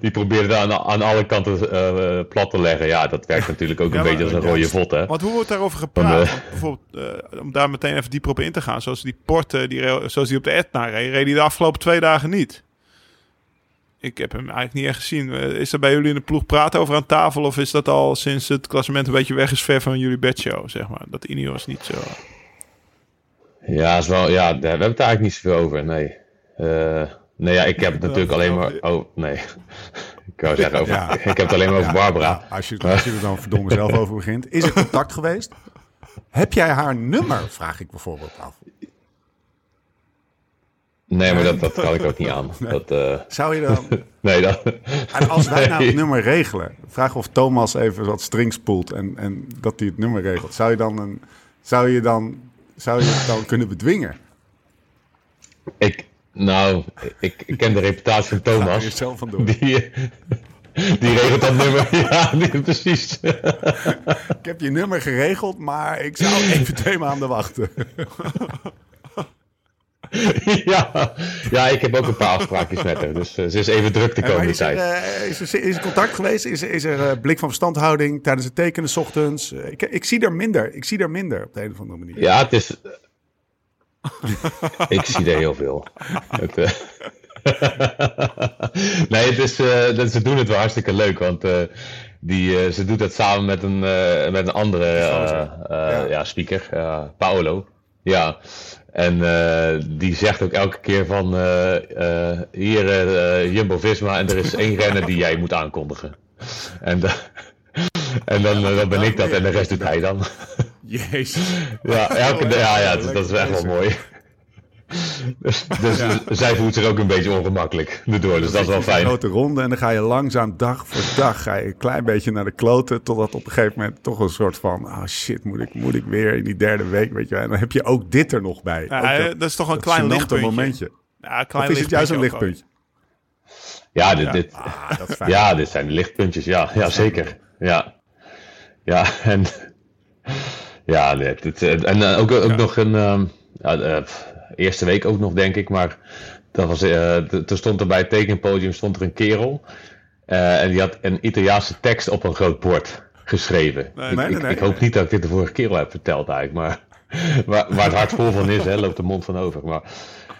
Die probeerden aan, aan alle kanten eh, plat te leggen. Ja, dat werkt *laughs* natuurlijk ook Ja, een maar- beetje als een rode vod, hè? Want hoe wordt daarover gepraat? Want bijvoorbeeld, eh, om daar meteen even dieper op in te gaan. Zoals die Porte, die, zoals die op de Etna reed, reed die de afgelopen twee dagen niet. Ik heb hem eigenlijk niet echt gezien. Eh, Is er bij jullie in de ploeg praten over aan tafel? Of is dat al sinds het klassement een beetje weg is ver van jullie bedshow, zeg maar? Dat Ineos niet zo... Ja, is wel, ja, daar we hebben het eigenlijk niet zoveel over, nee. Eh, nee, ja, ik heb het *laughs* natuurlijk alleen maar... Oh, nee. *laughs* Ik wou zeggen, over, Ja. *laughs* ik heb het alleen maar over Barbara. Ja, als, je, als je er dan verdomme zelf over begint. Is er contact geweest? Heb jij haar nummer, vraag ik bijvoorbeeld af. Nee, maar dat, dat kan ik ook niet aan. Dat, eh, Zou je dan... nee, dat... En als wij nou het nummer regelen, vraag of Thomas even wat strings spoelt en, en dat hij het nummer regelt. Zou je dan een, zou je dan, zou je het dan kunnen bedwingen? Ik, nou, ik, ik ken de reputatie van Thomas. Die, die regelt dat nummer. *laughs* Ja, die, precies. Ik heb je nummer geregeld, maar ik zou even twee maanden wachten. *laughs* ja. ja, ik heb ook een paar afspraakjes met haar. Dus eh, ze is even druk de komende is, er, tijd. eh, is, er, is er contact geweest? Is, er- is er eh, blik van verstandhouding tijdens het tekenen 's ochtends? Ik, ik zie er minder. Ik zie er minder op de een of andere manier. Ja, het is. *laughs* ik zie er heel veel. Het, eh, *laughs* nee, het is, dat- ze doen het wel hartstikke leuk, want eh, die, ze doet dat samen met een, met een andere Ja. ja. speaker, Paolo. Ja. En die zegt ook elke keer van hier eh, Jumbo Visma en er is één renner die jij moet aankondigen. En, *laughs* en dan, dan ben ik dat en de rest doet hij dan. Jezus. Ja, elke, ja, ja dat, dat is echt wel mooi. Dus, dus zij voelt zich ook een beetje ongemakkelijk erdoor, dus dat is wel Een fijn. grote ronde en dan ga je langzaam dag voor dag ga je een klein beetje naar de kloten. Totdat op een gegeven moment toch een soort van, ah shit, moet ik, moet ik weer in die derde week, weet je wel. En dan heb je ook dit er nog bij. Ja, dat is toch een klein lichtpuntje. momentje. Ja, een klein Of is het juist een lichtpuntje? Ja, dit, dit, Ah, ja, dit zijn de lichtpuntjes, ja, ja zeker. Ja, ja en ja, dit, eh, en eh, ook, ook nog een, ehm, eh, eerste week ook nog, denk ik. Maar dat was, toen stond er bij het tekenpodium stond er een kerel. en die had een Italiaanse tekst op een groot bord geschreven. Nee, ik, nee, ik, nee, ik hoop nee. niet dat ik dit de vorige kerel heb verteld eigenlijk. Maar *laughs* waar, waar het hart vol van is, hè, loopt de mond van over. Maar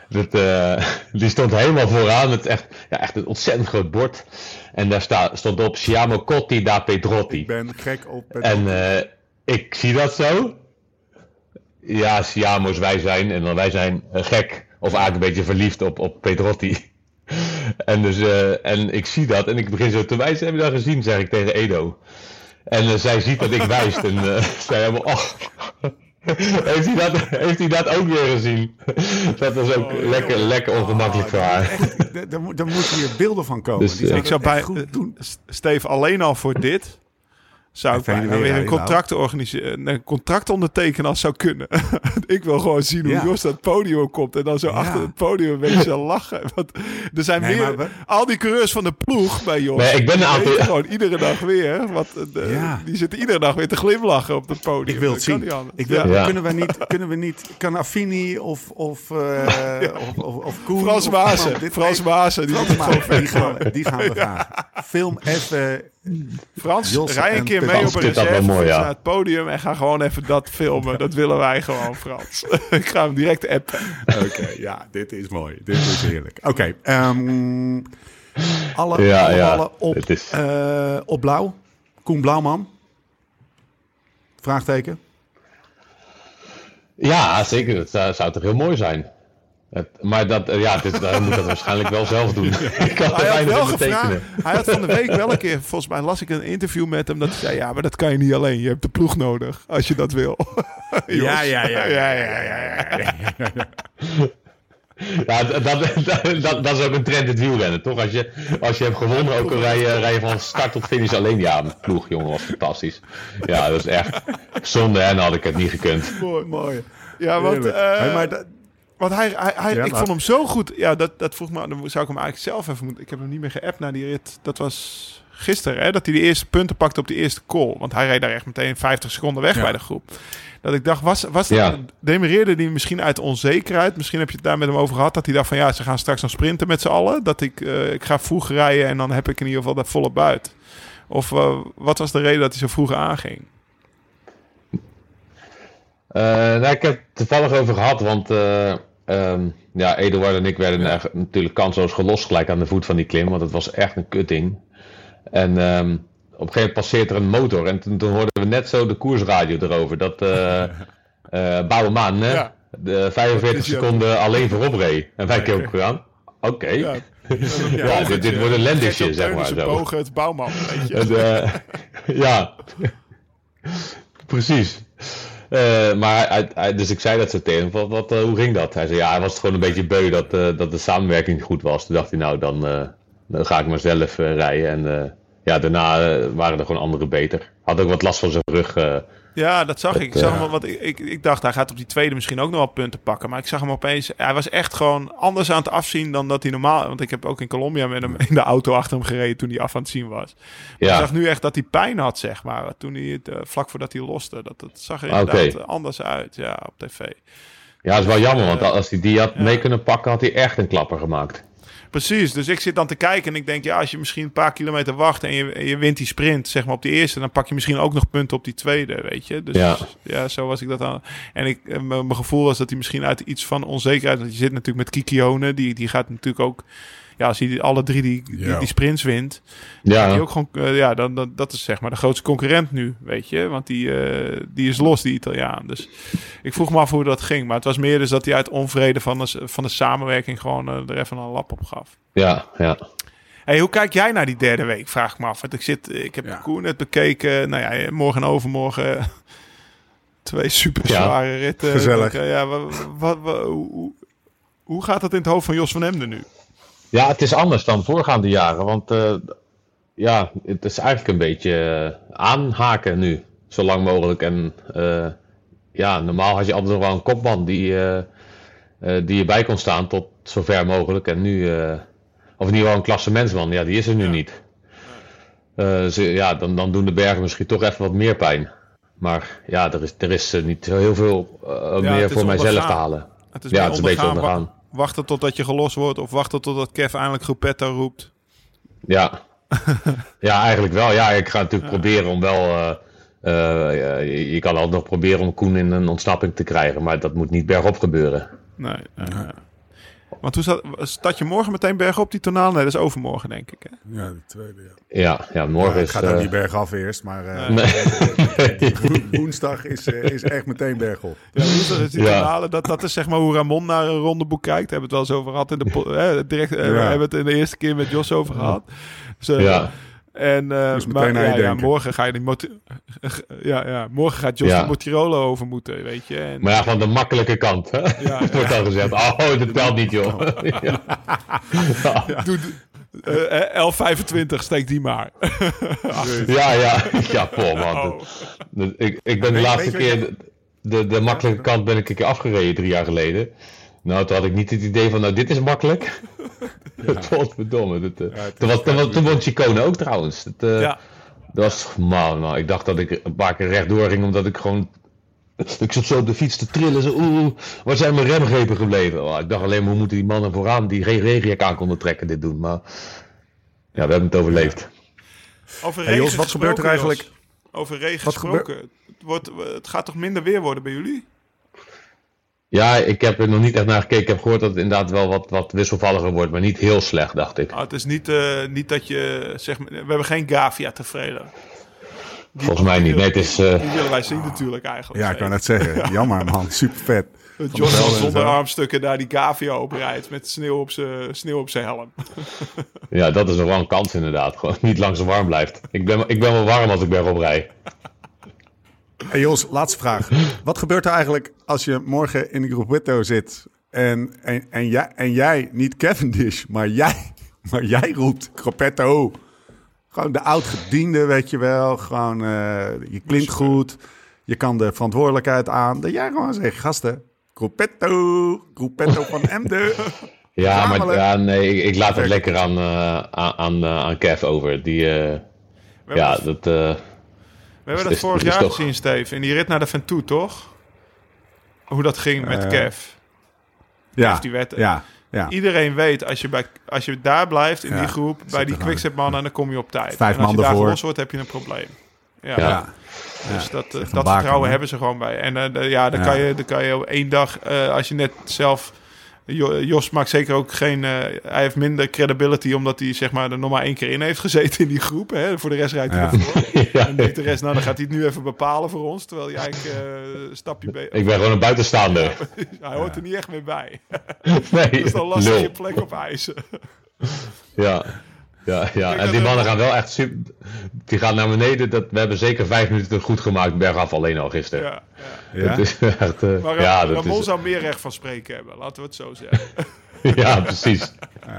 dat, *laughs* die stond helemaal vooraan met echt, ja, echt een ontzettend groot bord. En daar sta, stond op Siamo Cotti da Pedrotti. Ik ben gek op... En eh, ik zie dat zo. Ja, Siamo's wij zijn. En dan wij zijn eh, gek. Of eigenlijk een beetje verliefd op, op Pedrotti. *laughs* en, dus, eh, en ik zie dat. En ik begin zo te wijzen. Heb je dat gezien? Zeg ik tegen Edo. En eh, zij ziet dat ik wijs. En eh, *laughs* zij helemaal... Oh. *laughs* heeft, hij dat, heeft hij dat ook weer gezien? dat was ook lekker, lekker ongemakkelijk voor haar. Echt, d- daar moet- daar moeten hier beelden van komen. Dus, Die Ik zou bij goed doen. Steve alleen al voor dit zou ik bijna weer weer een contract organiseren, een contract ondertekenen als zou kunnen. *laughs* ik wil gewoon zien hoe Ja. Jos dat podium komt en dan zo Ja. achter het podium een beetje lachen. *laughs* Want er zijn Nee, meer maar we- al die coureurs van de ploeg bij Jos. Nee, ik ben een weten gewoon iedere dag weer. Want eh, de- Ja. die zitten iedere dag weer te glimlachen op het podium. Ik wil het zien. Ik wil, Ja. Kunnen we niet, kunnen we niet, kan Affini of, of, eh *laughs* of, of, of Koen... Frans Maassen, dit- Frans Maassen, die die gaan we vragen. Film even... Frans, Jos rij een en keer mee Frans op een reserve mooi, ja. naar het podium en ga gewoon even dat filmen. Dat willen wij gewoon, Frans. *laughs* ik ga hem direct appen. Oké, ja, dit is mooi. Dit is heerlijk. Oké, ehm, alle, Ja, alle ja, ballen op, het is- eh, op blauw. Koen Blauwman. Vraagteken. Ja, zeker. Dat zou, zou toch heel mooi zijn. Het, maar dat, eh, ja, dit, hij moet dat waarschijnlijk wel zelf doen. *laughs* *laughs* ik kan er Hij had weinig wel in gevraagd. betekenen. Hij had van de week wel een *laughs* keer, volgens mij las ik een interview met hem. Dat hij zei: Ja, maar dat kan je niet alleen. Je hebt de ploeg nodig als je dat wil. Ja, ja, ja, ja, ja, ja, ja. Ja, dat, dat, dat, dat is ook een trend in het wielrennen, toch? Als je, als je hebt gewonnen, ook al rij je, rij je van start tot finish alleen. Ja, met ploeg, jongen, was fantastisch. Ja, dat is echt zonde, hè? Dan had ik het niet gekund. Mooi, mooi. Ja, want, eh, Hey, maar dat- want hij, hij, hij, Ja, ik vond hem zo goed. Ja, dat, dat vroeg me. Dan zou ik hem eigenlijk zelf even moeten. Ik heb hem niet meer geappt naar die rit. Dat was gisteren, hè? Dat hij de eerste punten pakte op die eerste call. Want hij reed daar echt meteen 50 seconden weg Ja. bij de groep. Dat ik dacht, was, was dat, Ja. demereerde hij misschien uit onzekerheid? Misschien heb je het daar met hem over gehad. Dat hij dacht van ja, ze gaan straks nog sprinten met z'n allen. Dat ik, eh, ik ga vroeg rijden en dan heb ik in ieder geval dat volle buit. Of eh, wat was de reden dat hij zo vroeg aanging? Eh, nou, ik heb het toevallig over gehad, want eh, ehm, ja, Eduard en ik werden natuurlijk kansloos gelost gelijk aan de voet van die klim, want het was echt een kutting. En ehm, op een gegeven moment passeert er een motor en toen, toen hoorden we net zo de koersradio erover, dat eh *laughs* Bouwman hè, Ja. de 45 is hij seconden alleen voorop reed. En wij keken ook gedaan. Oké. Ja, *laughs* Ja, dit, dit wordt een lendisje, zeg maar. Zo. Bogen het bouwman, weet je. En, *laughs* ja, precies. Eh, maar hij, hij- dus ik zei dat zo tegen hem, wat, eh, hoe ging dat? Hij zei, ja, hij was gewoon een beetje beu dat, eh, dat de samenwerking goed was. Toen dacht hij, nou, dan, dan ga ik maar zelf rijden. En ja, daarna waren er gewoon anderen beter. Had ook wat last van zijn rug. Ja, dat zag ik. Ik, zag eh, hem, want ik, ik, ik dacht, hij gaat op die tweede misschien ook nog wel punten pakken. Maar ik zag hem opeens... Hij was echt gewoon anders aan het afzien dan dat hij normaal... Want ik heb ook in Colombia met hem *laughs* in de auto achter hem gereden toen hij af aan het zien was. Maar Ja. Ik zag nu echt dat hij pijn had, zeg maar. Toen hij het, eh, vlak voordat hij loste. Dat, dat zag er inderdaad anders uit, ja, op tv. ja, dat is wel jammer, want Eh, als hij die had mee kunnen pakken, had hij echt een klapper gemaakt. Precies, dus ik zit dan te kijken en ik denk, ja, als je misschien een paar kilometer wacht en je, en je wint die sprint, zeg maar op die eerste, dan pak je misschien ook nog punten op die tweede, weet je. Dus ja, Ja. zo was ik dat aan. En ik, eh, mijn mijn gevoel was dat hij misschien uit iets van onzekerheid, want je zit natuurlijk met Kikione, die, die gaat natuurlijk ook, ja, als hij alle drie die, die, Ja. die sprints wint, Ja, die ook gewoon, eh, ja, dan, dan, dat is zeg maar de grootste concurrent nu, weet je. Want die, eh, die is los, die Italiaan. Dus ik vroeg me af hoe dat ging. Maar het was meer dus dat hij uit onvrede van de, van de samenwerking gewoon eh, er even een lap op gaf. ja, ja. Hey, hoe kijk jij naar die derde week? Vraag ik me af. Want ik, zit, ik heb Ja. de Koer net bekeken. Nou ja, morgen en overmorgen *laughs* twee super Ja. zware ritten. Gezellig. Ja, wat, wat, hoe- hoe gaat dat in het hoofd van Jos van Emden nu? Ja, het is anders dan voorgaande jaren. Want eh, ja, het is eigenlijk een beetje eh, aanhaken nu. Zo lang mogelijk. En eh, ja, normaal had je altijd nog wel een kopman die, die erbij kon staan tot zover mogelijk. En nu, of in ieder geval een klassementsman, ja, die is er nu niet. Dus, ja, dan, dan doen de bergen misschien toch even wat meer pijn. Maar ja, er is, er is niet zo heel veel meer voor mijzelf te halen. Het is Ja, het is een beetje ondergaan. Wachten totdat je gelost wordt of wachten totdat Kev eindelijk Groepetto roept. Ja. *laughs* ja, eigenlijk wel. Ja, ik ga natuurlijk proberen om wel... eh, eh, ja, je, je kan altijd nog proberen om Koen in een ontsnapping te krijgen. Maar dat moet niet bergop gebeuren. Nee. nee, nee. Want hoe staat, staat je morgen meteen bergop die tonaal? Nee, dat is overmorgen denk ik. Hè? Ja, de tweede, ja. Ja, ja morgen Ja, is... het gaat ook eh, niet bergaf eerst, maar eh, nee. *laughs* wo- woensdag is, eh, is echt meteen bergop. Ja, woensdag is die Ja. tonale. Dat, dat is zeg maar hoe Ramon naar een rondeboek kijkt. Hebben we het wel eens over gehad in de hè, direct. eh, We hebben het in de eerste keer met Jos over gehad. Dus, eh, Ja. En eh, Dus maar, ja, morgen ga je die *laughs* ja, ja, morgen gaat Jos Ja. de Motirolo over moeten, weet je. En, Maar ja, van de makkelijke kant. Hè? Ja, *laughs* wordt al gezegd. Oh, *laughs* dat telt niet, joh. ja. Doe, eh, L25, steek die maar. ja, ja. Ja, poh, man. Oh. Ik, ik ben de laatste keer... De, de, de makkelijke kant ben ik een keer afgereden, drie jaar geleden. Nou, toen had ik niet het idee van, nou, dit is makkelijk. *laughs* *laughs* Godverdomme. Dat, eh, het toen, is was, toen, was- toen won Chicone ook trouwens. Dat, eh, Ja, dat was, man, nou, ik dacht dat ik een paar keer rechtdoor ging, omdat ik gewoon... Ik zat zo op de fiets te trillen, zo, oeh, waar zijn mijn remgrepen gebleven? Oh, ik dacht alleen maar, hoe moeten die mannen vooraan die geen regenjak aan konden trekken dit doen? Maar ja, we hebben het overleefd. over Hey, Jos, wat gebeurt er eigenlijk- Jos. Over regen Wat gesproken. Het, wordt, het gaat toch minder weer worden bij jullie? Ja, ik heb er nog niet echt naar gekeken. Ik heb gehoord dat het inderdaad wel wat, wat wisselvalliger wordt, maar niet heel slecht, dacht ik. Ah, het is niet, eh, niet dat je zeg maar, we hebben geen Gavia tevreden. Die- Volgens mij niet. Nee, het is... eh, Die willen wij zien natuurlijk eigenlijk. Ja, ik kan het zeggen. *laughs* Jammer man, super vet. Van zonder zo. armstukken daar die Gavia oprijdt met sneeuw op zijn sneeuw op zijn helm. ja, dat is nog wel een kans inderdaad. Gewoon niet lang zo warm blijft. Ik ben, ik ben wel warm als ik bergop rij. Hey Jos, laatste vraag. Wat gebeurt er eigenlijk als je morgen in de groep Witto zit en, en, en, jij, en jij, niet Cavendish, maar jij, *laughs* maar jij roept Croppetto. Gewoon de oud-gediende, weet je wel. Gewoon, eh, je klinkt goed. Je kan de verantwoordelijkheid aan. Dat jij gewoon zegt, gasten, Croppetto, Croppetto van *laughs* Emden. Ja, maar ja, nee, ik, ik laat het lekker aan, eh, aan, aan, eh, aan Kev over. Die, ja, dat, hebben is- dat is- vorig jaar toch- gezien, Steve. In die rit naar de Ventoux, toch? Hoe dat ging met Eh, Kev. Ja, die werd- ja, ja. Iedereen weet, als je, bij, als je daar blijft in Ja, die groep, bij die quickstep mannen, dan kom je op tijd. Vijf en als je daar ervoor. gelost wordt, heb je een probleem. Ja, Ja. dus dat, dat baken, vertrouwen hebben ze gewoon bij. En eh, de- ja, dan, Ja. Kan je, dan kan je op één dag, eh, als je net zelf... Jo- Jos maakt zeker ook geen... eh, hij heeft minder credibility, omdat hij zeg maar, er nog maar één keer in heeft gezeten in die groep. Hè? Voor de rest rijdt hij Ja. ervoor. *laughs* ja, En de rest, nou dan gaat hij het nu even bepalen voor ons. Terwijl hij eigenlijk eh, een stapje be- ik ben gewoon een buitenstaander. Hij hoort er niet echt meer bij. *laughs* Nee, Dat is dan lastig je plek op eisen. Ja, ja, ja. en die mannen gaan wel echt super... Die gaan naar beneden. Dat, we hebben zeker vijf minuten goed gemaakt bergaf alleen al gisteren. Ja, ja. *laughs* Ja? Dat is echt... eh, Maar ja, Ra- dat Ramon is, zou meer recht van spreken hebben, laten we het zo zeggen. *laughs* ja, precies. *laughs*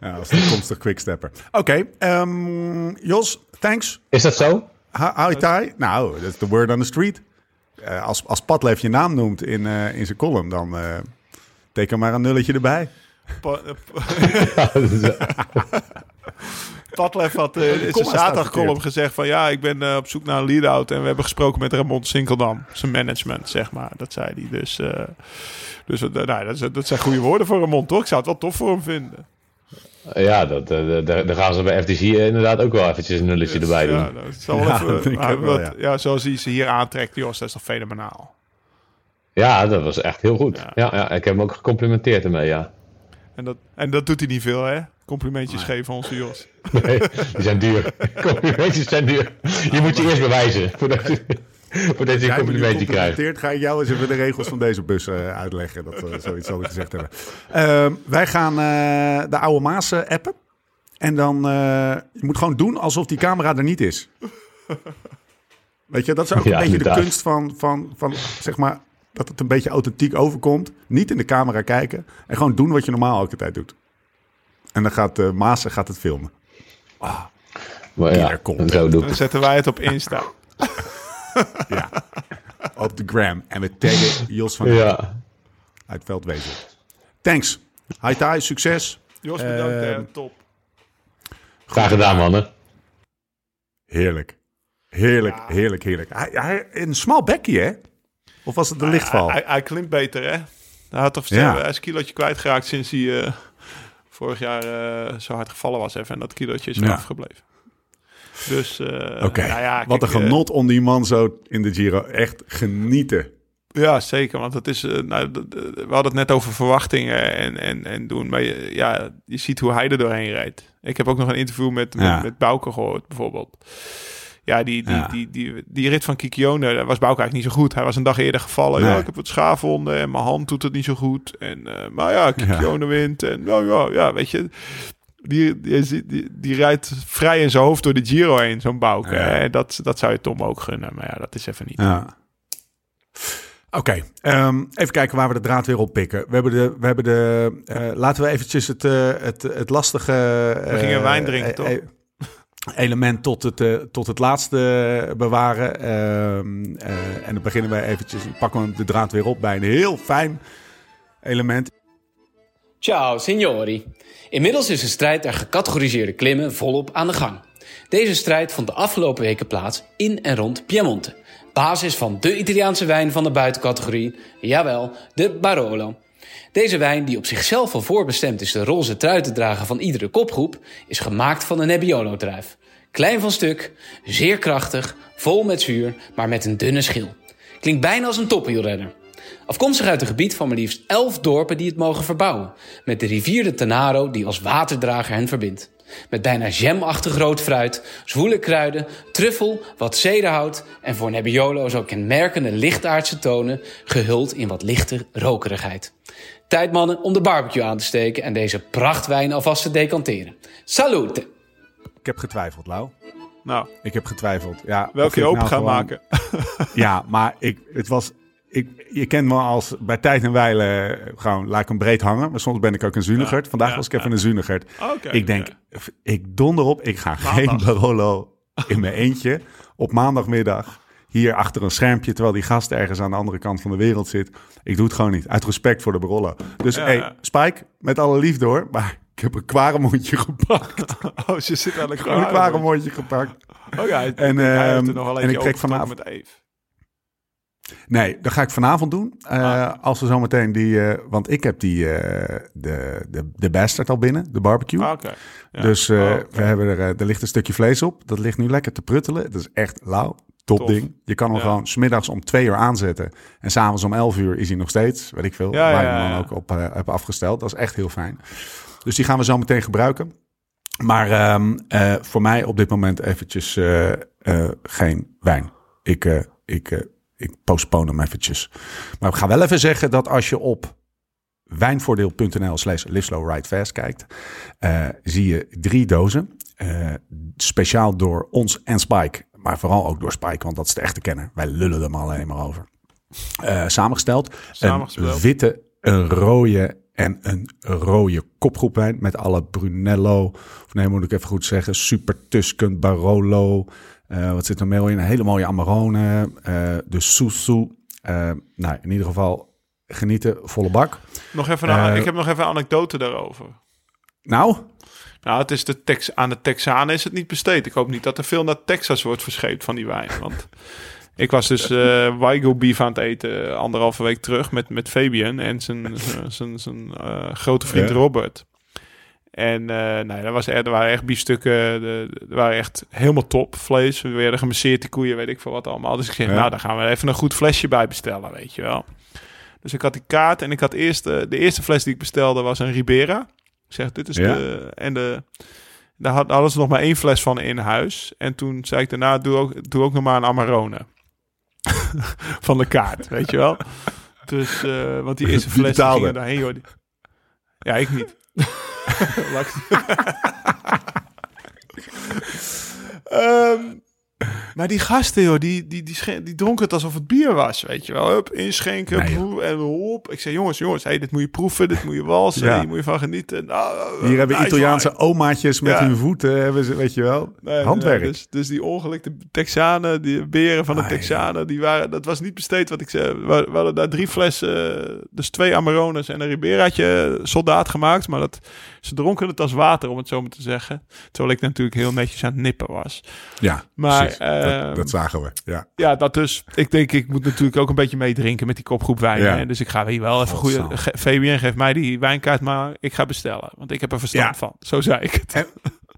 Ja, als toekomstig quickstepper. Oké, ehm, Jos, thanks. Is dat zo? Hoi Tai. Nou, dat is the word on the street. Eh, als, als Padlef je naam noemt in, eh, in zijn column, dan eh, teken maar een nulletje erbij. Pa- eh, pa- Padlef had eh, in zijn gezegd van ja, ik ben eh, op zoek naar een lead-out en we hebben gesproken met Ramon Sinkeldam, zijn management, zeg maar. Dat zei hij. Dus, eh, dus eh, nou, dat, zijn goede woorden voor Ramon, toch? Ik zou het wel tof voor hem vinden. Ja, dat, eh, daar daar gaan ze bij FTC inderdaad ook wel eventjes een nulletje erbij doen. Ja, dat zal wel Ja, even- maar wel, wat- ja, zoals hij ze hier aantrekt, Jos, dat is toch fenomenaal. Ja, dat was echt heel goed. Ja. Ja, ja, ik heb hem ook gecomplimenteerd ermee, ja. En dat, en dat doet hij niet veel, hè? Complimentjes geven, onze Jos. *laughs* Nee, die zijn duur. *laughs* Complimentjes zijn duur. Je moet je eerst bewijzen voordat je, voordat je een complimentje krijgt. ga ik jou eens even de regels van deze bus eh, uitleggen. Dat, eh, zoiets zal ik gezegd hebben. Ehm, wij gaan eh, de oude Maas appen. En dan, eh, je moet gewoon doen alsof die camera er niet is. Weet je, dat is ook een Ja, beetje inderdaad. de kunst van, van, van, zeg maar, dat het een beetje authentiek overkomt. Niet in de camera kijken en gewoon doen wat je normaal elke tijd doet. En dan gaat uh, Maas gaat het filmen. Maar ja, zo doe Dan zetten wij het op Insta. *laughs* Op de gram. En we taggen Jos van Ja, uit Veldwezen. Thanks. Hi Tai, succes. Jos, bedankt, hè. Top. graag gedaan mannen. Heerlijk. Heerlijk, heerlijk, heerlijk. Hij, hij, een smal bekje, hè? Of was het de lichtval? Hij, hij klimt beter, hè? Hij had toch Ja. hij is een kilootje kwijtgeraakt sinds hij eh, vorig jaar eh, zo hard gevallen was. Even, en dat kilootje is Ja. eraf gebleven. Dus, Oké, nou ja, wat een eh, genot om die man zo in de Giro. Echt genieten. Ja, zeker. Want het is, nou, we hadden het net over verwachtingen en, en, en doen. Maar je, ja, je ziet hoe hij er doorheen rijdt. Ik heb ook nog een interview met, met, Ja. met Bouke gehoord, bijvoorbeeld. Ja, die, die, Ja. Die, die, die, rit van Kikione, was Bouke eigenlijk niet zo goed. Hij was een dag eerder gevallen. Nee. Ja, ik heb wat schaafwonden en mijn hand doet het niet zo goed. En, eh, maar ja, Kikione wint. En nou ja, ja, weet je... Die, die, die, die rijdt vrij in zijn hoofd door de Giro heen, zo'n Bouke. Ja. En dat, dat zou je Tom ook gunnen. Maar ja, dat is even niet. Ja. Oké, ehm, even kijken waar we de draad weer op pikken. We hebben de, we hebben de eh, laten we eventjes het, eh, het, het lastige... We gingen wijn drinken, toch? Eh, element tot het, eh, tot het laatste bewaren. Ehm, eh, en dan beginnen we eventjes, pakken we de draad weer op bij een heel fijn element. Ciao, signori. Inmiddels is de strijd der gecategoriseerde klimmen volop aan de gang. Deze strijd vond de afgelopen weken plaats in en rond Piemonte. Basis van de Italiaanse wijn van de buitencategorie, jawel, de Barolo. Deze wijn, die op zichzelf al voorbestemd is de roze trui te dragen van iedere kopgroep, is gemaakt van een Nebbiolo-druif. Klein van stuk, zeer krachtig, vol met zuur, maar met een dunne schil. Klinkt bijna als een topwielrenner. Afkomstig uit een gebied van maar liefst 11 dorpen die het mogen verbouwen. Met de rivier de Tanaro die als waterdrager hen verbindt. Met bijna jamachtig rood fruit, zwoele kruiden, truffel, wat zederhout en voor Nebbiolo zo kenmerkende lichtaardse tonen, gehuld in wat lichte rokerigheid. Tijd mannen om de barbecue aan te steken en deze prachtwijn alvast te decanteren. Salute! Ik heb getwijfeld, Lau. Nou, Ik heb getwijfeld. Ja, of welke je open nou gaan gewoon- maken. *laughs* Ja, maar ik, het was. Ik, je kent me als bij tijd en wijle gewoon laat ik hem breed hangen. Maar soms ben ik ook een zunigerd. Vandaag ja, was ik even een zunigerd. Oké, ik denk, ik donder op. Ik ga geen. Barolo in mijn eentje op maandagmiddag hier achter een schermpje, terwijl die gast ergens aan de andere kant van de wereld zit. Ik doe het gewoon niet. Uit respect voor de Barolo. Dus Ja, hey. Spike, met alle liefde hoor. Maar ik heb een kwaremondje gepakt. *laughs* Oh, ze zit aan de Gewoon een kwaremondje gepakt. Oh ja, En, ehm, er nog en ik trek vanavond- met Eve. Nee, dat ga ik vanavond doen. Eh, Ah. Als we zometeen die... eh, want ik heb die, eh, de, de, de bastard al binnen, de barbecue. Ah, Oké. Ja. Dus Oh, we hebben er, er ligt een stukje vlees op. Dat ligt nu lekker te pruttelen. Dat is echt lauw. Top Tof. ding. Je kan hem Ja. gewoon smiddags om twee uur aanzetten. En s'avonds om elf uur is hij nog steeds, weet ik veel, Ja, waar ja, hem ook op eh, heb afgesteld. Dat is echt heel fijn. Dus die gaan we zo meteen gebruiken. Maar ehm, eh, voor mij op dit moment eventjes eh, geen wijn. Ik, ik, ik postpone hem eventjes. Maar ik ga wel even zeggen dat als je op wijnvoordeel.nl slash fast kijkt, zie je drie dozen. speciaal door ons en Spike, maar vooral ook door Spike, want dat is de echte kenner. Wij lullen er maar alleen maar over. Eh, samengesteld. Samengesteld. Een witte, een rode en een rode kopgroepwijn met alle Brunello. Of nee, moet ik even goed zeggen. Super Tusken, Barolo. eh, wat zit er meer in? Een hele mooie Amarone. eh, de Susu. Eh, nou, in ieder geval genieten, volle bak. Nog even een, ik heb nog even een anekdote daarover. Nou, Nou, het is de Tex, aan de Texanen is het niet besteed. Ik hoop niet dat er veel naar Texas wordt verscheept van die wijn. Want *laughs* ik was dus eh Wagyu beef aan het eten eh, anderhalve week terug met, met Fabian en zijn, *laughs* zijn, zijn, eh, grote vriend Ja. Robert. En eh nee, dat was er, waren echt biefstukken, er waren echt helemaal top vlees. We werden gemasseerd, die koeien, weet ik veel wat allemaal. Dus ik zeg, Ja. nou, daar gaan we even een goed flesje bij bestellen, weet je wel. Dus ik had die kaart en ik had eerst, de eerste fles die ik bestelde was een Ribera. Ik zeg, dit is Ja. de... En de, daar had- hadden ze nog maar één fles van in huis. En toen zei ik daarna, doe ook, doe ook nog maar een Amarone. *laughs* van de kaart, weet je wel. Dus, eh, want die *laughs* eerste fles die betaalde? gingen daarheen, joh. Ja, ik niet. *laughs* Ehm, maar die gasten, joh, die, die, die, die dronken het alsof het bier was, weet je wel. Hup, inschenken, Nee, en hop. Ik zei, jongens, jongens, hey, dit moet je proeven, dit moet je walsen, Ja. hier moet je van genieten. Nou, hier hebben Italiaanse wine. omaatjes met Ja. hun voeten, hebben ze, weet je wel. Nee, Handwerk. nee, dus, dus die ongelikte Texanen, die beren van de. Texanen, die waren, dat was niet besteed wat ik zei. We, we hadden daar drie flessen, dus twee Amarones en een Riberaatje soldaat gemaakt. Maar dat, ze dronken het als water, om het zo maar te zeggen. Terwijl ik natuurlijk heel netjes aan het nippen was. Ja, Maar Maar, dat, dat zagen we. Ja. Ja, dat dus. Ik denk, ik moet natuurlijk ook een beetje meedrinken met die kopgroep wijn. Ja. hè. Dus ik ga hier wel even goede... Godsam. Ge- Fabian, geef mij die wijnkaart, maar ik ga bestellen. Want ik heb er verstand Ja. van. Zo zei ik het.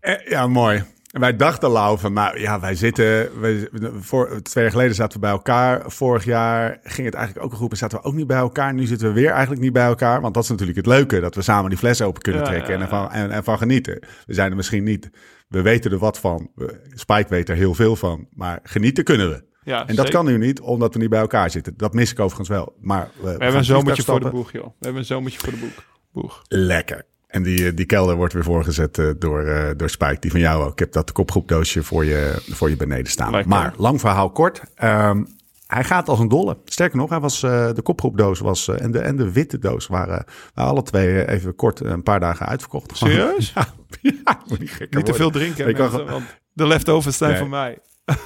Eh, Ja, mooi. En wij dachten, Lau, van nou ja, wij zitten... Wij, voor, twee jaar geleden zaten we bij elkaar. Vorig jaar ging het eigenlijk ook een groep en zaten we ook niet bij elkaar. Nu zitten we weer eigenlijk niet bij elkaar. Want dat is natuurlijk het leuke, dat we samen die fles open kunnen Ja, trekken ja, En, ervan, en, en van genieten. We zijn er misschien niet... We weten er wat van. Spike weet er heel veel van. Maar genieten kunnen we. Ja, En dat zeker. kan nu niet, omdat we niet bij elkaar zitten. Dat mis ik overigens wel. Maar we, We hebben een zomertje voor de boeg, joh. We hebben een zomertje voor de boek. boeg. Lekker. En die, eh, die kelder wordt weer voorgezet eh, door, eh, door Spike. Die van jou ook. Ik heb dat kopgroepdoosje voor je, voor je beneden staan. Lekker. Maar lang verhaal kort. Ehm, hij gaat als een dolle. Sterker nog, hij was, de kopgroepdoos was, en, de, en de witte doos waren, waren alle twee even kort een paar dagen uitverkocht. *laughs* Serieus? ja, *laughs* niet te veel drinken, Ik mensen, want de leftovers zijn Nee. van mij. *laughs*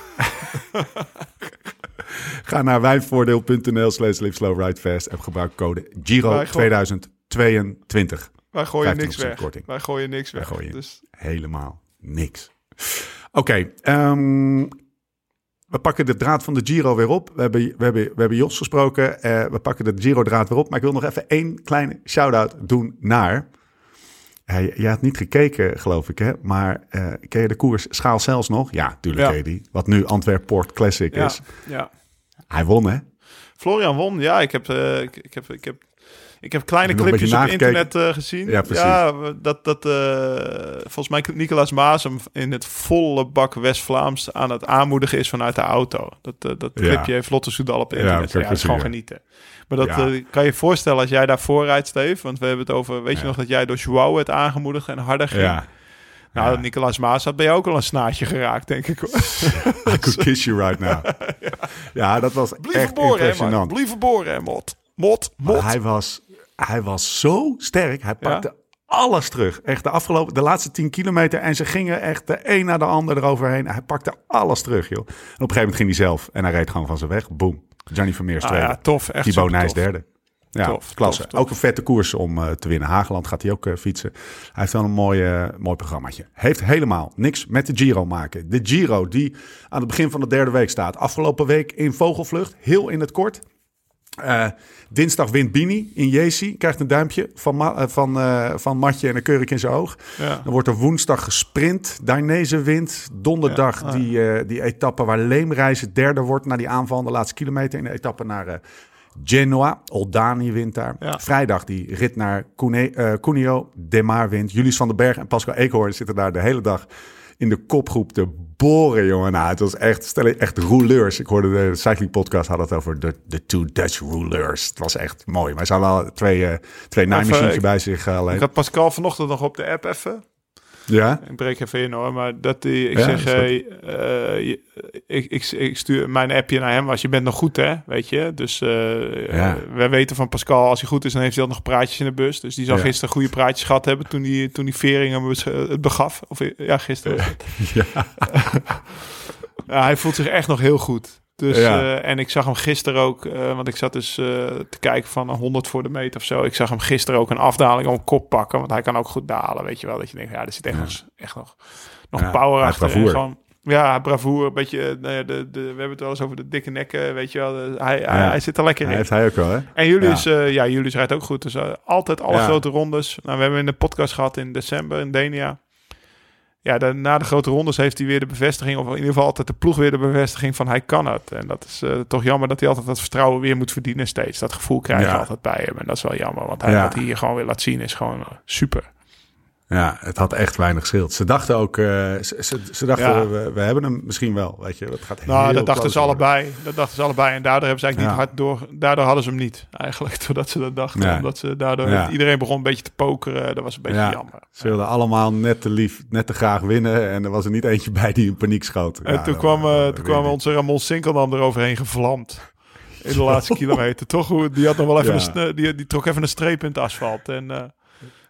Ga naar wijnvoordeel.nl slash live slow ride fast en gebruik code GIRO Wij gewoon- 2022. Wij gooien 15% niks weg. korting. Wij gooien niks weg. gooien- Dus Helemaal niks. Oké, ehm, we pakken de draad van de Giro weer op. We hebben, we hebben, we hebben Jos gesproken. Eh, we pakken de Giro-draad weer op. Maar ik wil nog even één kleine shout-out doen naar... Jij had niet gekeken, geloof ik, hè? Maar eh, ken je de koers Schaal zelfs nog? Ja, tuurlijk Ja. ken je die. Wat nu Antwerp Port Classic ja, is. ja. Hij won, hè? Florian won. Ja, ik heb, eh, ik, ik heb, ik heb, ik heb kleine Heb clipjes op internet eh, gezien. Ja, precies. we- dat, dat eh, volgens mij Nicolaas Maas hem in het volle bak West-Vlaams aan het aanmoedigen is vanuit de auto. Dat, eh, dat Ja. clipje heeft Lotte Soudal op Ja, internet. dat Ja, is gewoon genieten. Maar dat Ja. kan je voorstellen als jij daarvoor rijdt, Steve. Want we hebben het over, weet je Ja. nog dat jij door Joao werd aangemoedigd en harder ging. Ja. Nou, Ja. Nicolaas Maas had bij jou ook al een snaadje geraakt, denk ik. hoor. *laughs* I could kiss you right now. *laughs* ja, dat was Blijf echt man. impressionant. Verboren, hè, mot. Mot, Maar mot. hij was, hij was zo sterk. Hij pakte alles terug. Echt de afgelopen, de laatste 10 kilometer. En ze gingen echt de een na de ander eroverheen. Hij pakte alles terug, joh. En op een gegeven moment ging hij zelf. En hij reed gewoon van zijn weg. Boom. Johnny Vermeer Ah, tweede. ja, tof. Echt Thibaut Nijs derde. Ja, Tof, klasse. tof, tof. Ook een vette koers om eh, te winnen. Hageland gaat hij ook eh, fietsen. Hij heeft wel een mooi, mooi programmaatje. Heeft helemaal niks met de Giro maken. De Giro die aan het begin van de derde week staat. Afgelopen week in vogelvlucht. Heel in het kort. Eh, dinsdag wint Bini in Jesi. Krijgt een duimpje van, Ma- eh, van, eh, van Matje en een keurig in zijn oog. Ja. Dan wordt er woensdag gesprint. Dainese wint. Donderdag Ja, ah. die, die etappe waar Leemreizen derde wordt... na die aanval de laatste kilometer... in de etappe naar Genoa. Oldani wint daar. Ja. Vrijdag die rit naar Cune, Cuneo. Demar wint. Julius van den Berg en Pascal Eekhoorn zitten daar de hele dag... in de kopgroep te boren, jongen. Nou, het was echt, stel je, echt rouleurs. Ik hoorde de Cycling Podcast had het over de, de two Dutch rouleurs. Het was echt mooi. Maar ze hadden al twee, eh twee naaimachientjes ik- bij zich eh, alleen. Ik had Pascal vanochtend nog op de app even. Ja? Ik breek even in hoor, maar dat die, ik Ja, zeg, hey, eh, ik, ik, ik stuur mijn appje naar hem als je bent nog goed hè, weet je. Dus eh Ja. eh, wij weten van Pascal, als hij goed is, dan heeft hij al nog praatjes in de bus. Dus die zal Ja. gisteren goede praatjes gehad hebben toen die, toen die Vering hem bes- het begaf. Of eh, ja, gisteren. *laughs* *laughs* Ja, hij voelt zich echt nog heel goed. Dus, Ja. eh, en ik zag hem gisteren ook, eh, want ik zat dus eh, te kijken van een 100 voor de meter of zo. Ik zag hem gisteren ook een afdaling om kop pakken, want hij kan ook goed dalen, weet je wel. Dat je denkt, ja, er zit echt, Ja. nog, echt nog, nog Ja, power hij achter. gewoon, ja, bravoer, een beetje, nou ja, de, de, we hebben het wel eens over de dikke nekken, weet je wel. De- hij, hij, Ja. hij zit er lekker Hij in. heeft hij ook wel, hè? En jullie Ja. ja, jullie rijdt ook goed. Dus altijd alle grote rondes. Nou, we hebben in de podcast gehad in december in Denia. Ja, de, na de grote rondes heeft hij weer de bevestiging, of in ieder geval altijd de ploeg weer de bevestiging van hij kan het. En dat is eh, toch jammer dat hij altijd dat vertrouwen weer moet verdienen steeds. Dat gevoel krijg je Ja. altijd bij hem. En dat is wel jammer, want hij, wat hij hier gewoon weer laat zien is gewoon eh, super. Ja, het had echt weinig schild. Ze dachten ook, eh, ze, ze, ze dachten, Ja. we, we hebben hem misschien wel, weet je. Het gaat Nou, heel dat dachten ze worden. allebei. Dat dachten ze allebei. En daardoor hebben ze eigenlijk Ja. niet hard door. Daardoor hadden ze hem niet, eigenlijk. *laughs* Doordat ze dat dachten. Omdat ze daardoor iedereen begon een beetje te pokeren. Dat was een beetje Ja. jammer. Ze wilden allemaal net te lief, net te graag winnen. En er was er niet eentje bij die in paniek schoot. En Ja, toen dat- kwam, eh, dat toen kwam onze Ramon Sinkeldam eroverheen gevlamd. In de laatste *laughs* kilometer. Toch? Die had nog wel even Ja. een, die, die trok even een streep in het asfalt. En eh,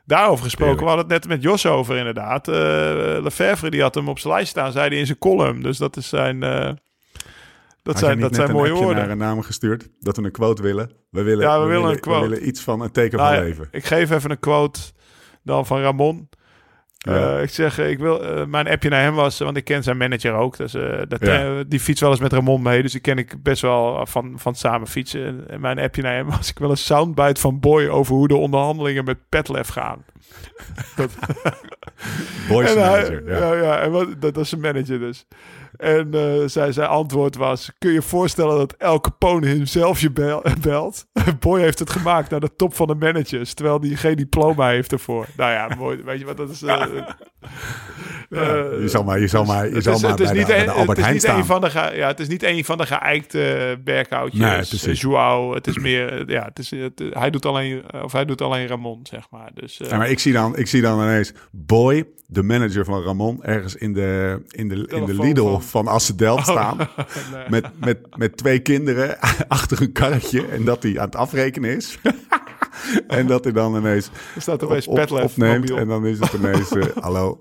daarover gesproken, we hadden het net met Jos over inderdaad. Eh Lefevre die had hem op zijn lijst staan, zei hij in zijn column. Dus dat is zijn... eh, dat zijn, dat zijn mooie woorden. naar een naam gestuurd? Dat we een quote willen? We willen, Ja, we willen een quote. We willen iets van een teken Nou van ja, leven. ik geef even een quote dan van Ramon. Eh, ik zeg, ik wil, eh, mijn appje naar hem was, want ik ken zijn manager ook. Dus, eh, dat, Ja. eh, die fiets wel eens met Ramon mee, dus die ken ik best wel van, van samen fietsen. En mijn appje naar hem was, ik wil een soundbite van Boy over hoe de onderhandelingen met Petlef gaan. *laughs* Boys En hij- manager. Ja. ja, ja, en wat, dat was zijn manager dus. En eh, zijn, zijn antwoord was: Kun je je voorstellen dat El Capone hemzelf je bel- *laughs* belt? Boy heeft het gemaakt naar de top van de managers, terwijl hij geen diploma heeft ervoor. Nou ja, mooi. Weet je wat dat is? eh, *laughs* eh, je zal maar, je zal maar, je het zal maar het is bij, niet de, een, de Albert Heijn staan. van de ge, ja, het is niet een van de geëikte berghoutjes. Nee, precies. Joao. Het is meer, ja, het is, het, hij doet alleen, of hij doet alleen Ramon, zeg maar. Dus, Ja, maar ik zie, dan, ik zie dan ineens Boy, de manager van Ramon, ergens in de, in de, in de Lidl van- van Assedel staan. *laughs* nee. Met, met, met twee kinderen *laughs* achter een karretje. En dat hij aan het afrekenen is. *laughs* en dat hij dan ineens er staat op, opeens op- Petlef opneemt. mobiel. En dan is het ineens, eh, hallo,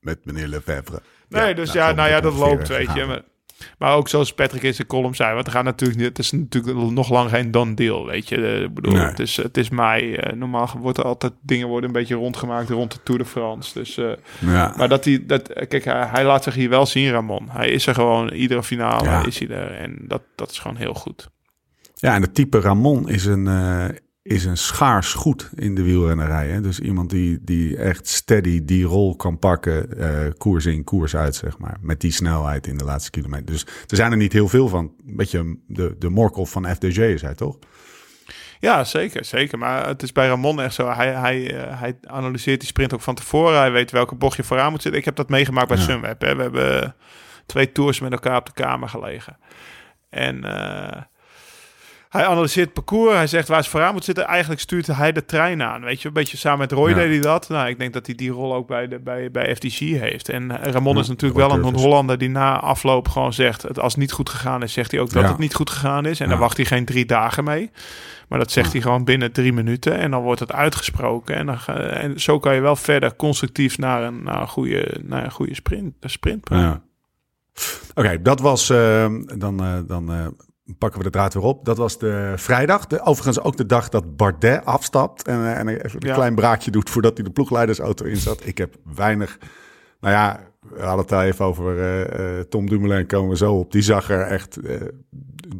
met meneer Lefebvre. Nee, Ja, dus nou, ja, nou ja, het dat loopt, weet je. Maar, maar ook zoals Patrick in zijn column zei, want er gaat natuurlijk niet, het is natuurlijk nog lang geen done deal, weet je. Eh, Ik bedoel, Nee. het, is, het is mei. eh, normaal wordt er altijd dingen worden een beetje rondgemaakt rond de Tour de France. Dus, eh, Ja. maar dat hij, dat, kijk, hij, hij laat zich hier wel zien, Ramon. Hij is er gewoon, iedere finale Ja. is hij er. En dat, dat is gewoon heel goed. Ja, en het type Ramon is een, is een schaars goed in de wielrennerij. Hè? Dus iemand die, die echt steady die rol kan pakken, eh, koers in, koers uit, zeg maar. Met die snelheid in de laatste kilometer. Dus er zijn er niet heel veel van. Een beetje de, de Morkov van FDG is hij, toch? Ja, zeker, zeker. Maar het is bij Ramon echt zo. Hij, hij, eh, hij analyseert die sprint ook van tevoren. Hij weet welke bocht je vooraan moet zitten. Ik heb dat meegemaakt bij Ja. Sunweb. Hè. We hebben twee tours met elkaar op de kamer gelegen. En eh, hij analyseert het parcours. Hij zegt waar ze vooraan moet zitten. Eigenlijk stuurt hij de trein aan. Weet je, een beetje samen met Roy Ja. deed hij dat. Nou, ik denk dat hij die rol ook bij, de, bij, bij FDG heeft. En Ramon Ja, is natuurlijk wel een Curvis. Hollander die na afloop gewoon zegt... Het, als het niet goed gegaan is, zegt hij ook dat Ja. het niet goed gegaan is. En daar wacht hij geen drie dagen mee. Maar dat zegt hij gewoon binnen drie minuten. En dan wordt het uitgesproken. En, dan en zo kan je wel verder constructief naar een, naar een, goede, naar een goede sprint, een. Oké, dat was. eh, dan eh, dan eh, pakken we de draad weer op. Dat was de vrijdag. De, overigens ook de dag dat Bardet afstapt. En, eh, en even een Ja. klein braakje doet voordat hij de ploegleidersauto in zat. Ik heb weinig. Nou ja, we hadden het al even over eh, Tom Dumoulin. Komen we zo op. Die zag er echt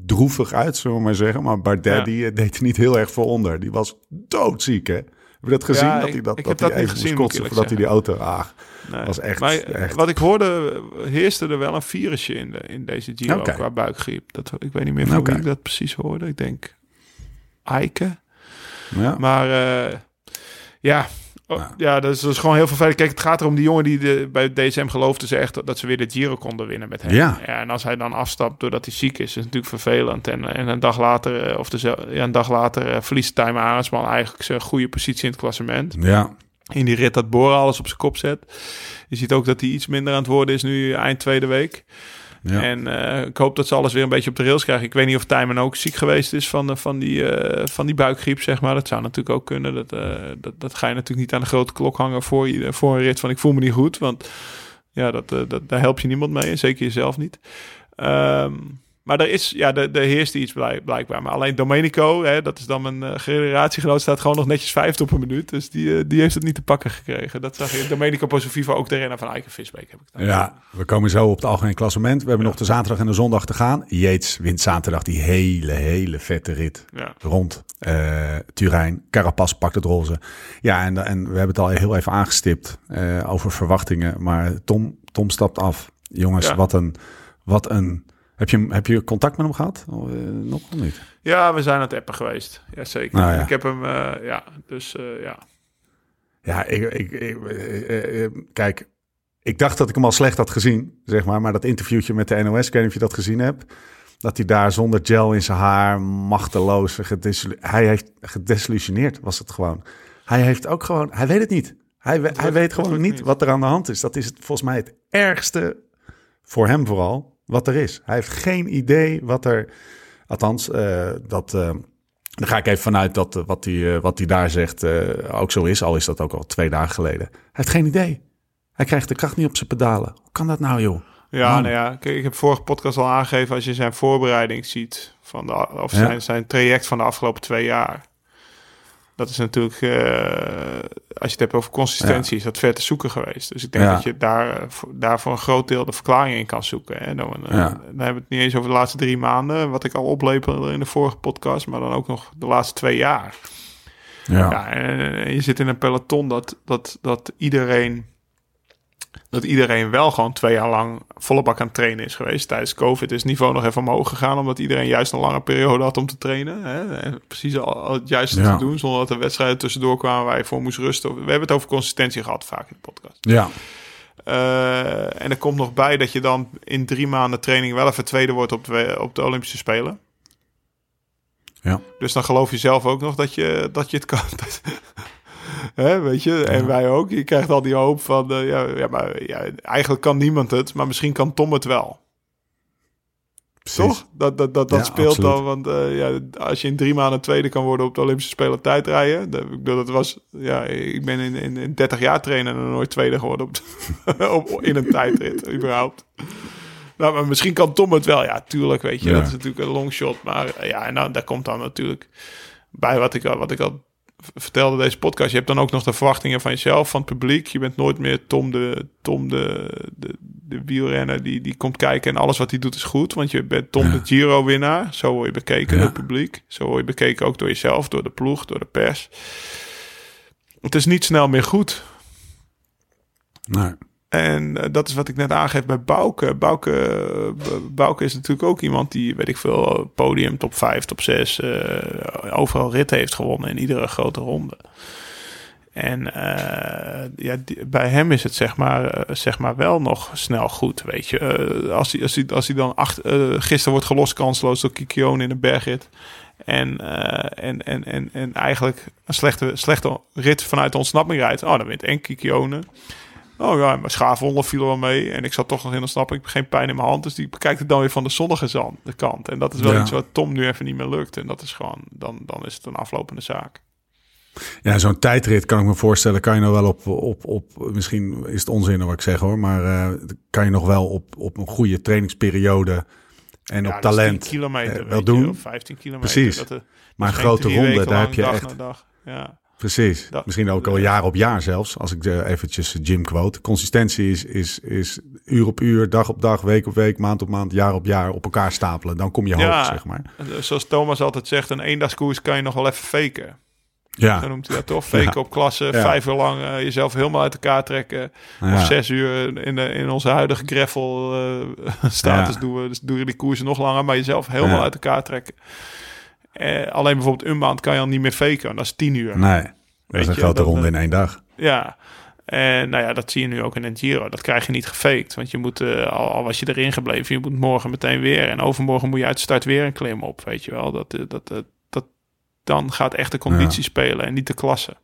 droevig uit, zullen we maar zeggen. Maar Bardet Ja. die deed er niet heel erg voor onder. Die was doodziek, hè? Heb je dat gezien? Ja, dat ik- hij dat, ik dat heb hij dat niet gezien, voordat hij die auto... Ah, Nee. was echt- maar echt. wat ik hoorde, heerste er wel een virusje in, de, in deze Giro qua buikgriep. Dat, ik weet niet meer van wie ik dat precies hoorde. Ik denk Eike. ja. Maar eh, ja, oh, Ja. ja, dat, is, dat is gewoon heel vervelend. Kijk, het gaat erom die jongen die de, bij DSM geloofde ze echt dat ze weer de Giro konden winnen met hem. Ja. en als hij dan afstapt doordat hij ziek is, is het natuurlijk vervelend. En, en een dag later, eh, of de, ja, een dag later eh, verliest Tijmen Arendsman eigenlijk zijn goede positie in het klassement ja. In die rit dat Bora alles op zijn kop zet. Je ziet ook dat hij iets minder aan het worden is nu eind tweede week. ja. En eh, ik hoop dat ze alles weer een beetje op de rails krijgen. Ik weet niet of Tijmen ook ziek geweest is van, de- van, die, eh, van die buikgriep, zeg maar. Dat zou natuurlijk ook kunnen. Dat, eh, dat, dat ga je natuurlijk niet aan de grote klok hangen voor, je, voor een rit van ik voel me niet goed. Want ja, dat, dat, daar help je niemand mee. En zeker jezelf niet. Ehm, maar er is, ja, er, er heerst iets blijk- blijkbaar. Maar alleen Domenico, hè, dat is dan mijn uh, generatiegenoot, staat gewoon nog netjes vijfde op een minuut. Dus die, eh, die heeft het niet te pakken gekregen. Dat zag je. Domenico Pozzovivo, ook de renner van Eiken Visbeek heb ik dan. Ja, we komen zo op het algemeen klassement. We hebben nog de zaterdag en de zondag te gaan. Yates wint zaterdag die hele, hele vette rit Ja. rond eh, Turijn. Carapaz pakt het roze. Ja, en, en we hebben het al heel even aangestipt over verwachtingen. Maar Tom, Tom stapt af. Jongens, Ja. wat een... Wat een heb, je, heb je contact met hem gehad? Of, eh, nog of niet? Ja, we zijn aan het appen geweest. Jazeker. Nou ja. Ik heb hem, eh, ja, dus eh, ja. Ja, ik, ik, ik- kijk, ik dacht dat ik hem al slecht had gezien, zeg maar. Maar dat interviewtje met de NOS, ik weet niet of je dat gezien hebt. Dat hij daar zonder gel in zijn haar, machteloos, hij heeft gedesillusioneerd, was het gewoon. Hij heeft ook gewoon, hij weet het niet. Hij, hij weet gewoon niet niet. wat er aan de hand is. Dat is het, volgens mij het ergste, voor hem vooral, wat er is. Hij heeft geen idee wat er, althans, eh, dat... dan ga ik even vanuit dat eh, wat hij, wat hij daar zegt ook zo is. Al is dat ook al twee dagen geleden. Hij heeft geen idee. Hij krijgt de kracht niet op zijn pedalen. Hoe kan dat nou, joh? Ja, Man. nou ja, kijk, ik heb vorige podcast al aangegeven... als je zijn voorbereiding ziet... Van de, of Ja. zijn, zijn traject van de afgelopen twee jaar... dat is natuurlijk, eh, als je het hebt over consistentie, is dat ver te zoeken geweest. Dus ik denk Ja. dat je daar, eh, voor- daar voor een groot deel de verklaring in kan zoeken. Hè. Dan, eh, Ja. dan hebben we het niet eens over de laatste drie maanden, wat ik al oplepelde in de vorige podcast, maar dan ook nog de laatste twee jaar. Ja. Ja, en je zit in een peloton dat, dat, dat iedereen. Dat iedereen wel gewoon twee jaar lang volle bak aan het trainen is geweest. Tijdens COVID is het niveau nog even omhoog gegaan. Omdat iedereen juist een lange periode had om te trainen. Hè? En precies al, al het juiste Ja. te doen. Zonder dat er wedstrijden tussendoor kwamen waar je voor moest rusten. We hebben het over consistentie gehad vaak in de podcast. Ja. Eh, en er komt nog bij dat je dan in drie maanden training wel even tweede wordt op de, op de Olympische Spelen. Ja. Dus dan geloof je zelf ook nog dat je, dat je het kan. *laughs* *laughs* Hè, weet je, en wij ook. Je krijgt al die hoop van, eh, ja, ja, maar ja, eigenlijk kan niemand het, maar misschien kan Tom het wel. Precies. Toch? Dat, dat, dat, dat Ja, speelt absoluut. dan, want eh, ja, als je in drie maanden tweede kan worden op de Olympische Spelen tijdrijden. Dat, ik bedoel, dat was, ja, ik ben in, in, in 30 jaar trainen en nooit tweede geworden op, de- *laughs* op, in een tijdrit, *laughs* überhaupt. Nou, maar misschien kan Tom het wel. Ja, tuurlijk, weet je. Ja. Dat is natuurlijk een longshot. Maar ja, en nou, daar komt dan natuurlijk bij wat ik, al- wat ik al vertelde deze podcast. Je hebt dan ook nog de verwachtingen van jezelf, van het publiek. Je bent nooit meer Tom de, Tom de, de, de wielrenner die, die komt kijken en alles wat hij doet is goed. Want je bent Tom Ja. de Giro-winnaar. Zo word je bekeken Ja. door het publiek. Zo word je bekeken ook door jezelf, door de ploeg, door de pers. Het is niet snel meer goed. Nee. En eh, dat is wat ik net aangeef bij Bouke. Bouke, eh, is natuurlijk ook iemand die, weet ik veel, podium, top 5, top 6, eh, overal rit heeft gewonnen in iedere grote ronde. En ja, bij hem is het zeg maar, zeg maar wel nog snel goed, weet je. Als, hij, als, hij, als hij dan acht, gisteren wordt gelost kansloos door Kikione in een bergrit. En, en, en, en, en eigenlijk een slechte, slechte rit vanuit de ontsnapping rijdt. Oh, dan wint en Kikione. Oh ja, mijn schaafwonder viel er wel mee. En ik zat toch nog in de snap. Ik heb geen pijn in mijn hand. Dus die bekijkt het dan weer van de zonnige zand, de kant. En dat is wel Ja. iets wat Tom nu even niet meer lukt. En dat is gewoon, dan, dan is het een aflopende zaak. Ja, zo'n tijdrit kan ik me voorstellen, kan je nog wel op, op, op misschien is het onzin wat ik zeg hoor, maar eh, kan je nog wel op, op een goede trainingsperiode en Ja, op dat is 10 talent kilometer, eh, wel doen. of 15 kilometer. Precies. Dat, er- Maar een grote ronde, daar heb je echt, dag. Ja. Precies, Dat- misschien ook al jaar op jaar zelfs, als ik eh, eventjes Jim quote. Consistentie is, is, is uur op uur, dag op dag, week op week, maand op maand, jaar op jaar op elkaar stapelen. Dan kom je hoog, zeg maar. Eh, Zoals Thomas altijd zegt, een eendagskoers kan je nog wel even faken. Ja, Zo noemt hij dat toch? Faken Ja. op klasse, Ja. vijf uur lang eh, jezelf helemaal uit elkaar trekken. ja. Of zes uur in, de, in onze huidige gravel eh, *laughs* status doen we. Dus doen we die koersen nog langer, maar jezelf helemaal uit elkaar trekken. Eh, alleen bijvoorbeeld een maand kan je al niet meer faken. Dat is tien uur. nee, dat Weet is een je, grote dat, ronde in één dag. Ja. En nou ja, dat zie je nu ook in een Giro. Dat krijg je niet gefaked. Want je moet, eh, al, al was je erin gebleven, je moet morgen meteen weer. En overmorgen moet je uit de start weer een klim op. Weet je wel. Dat, eh, dat, dat, dat, dan gaat echt de conditie spelen en niet de klasse.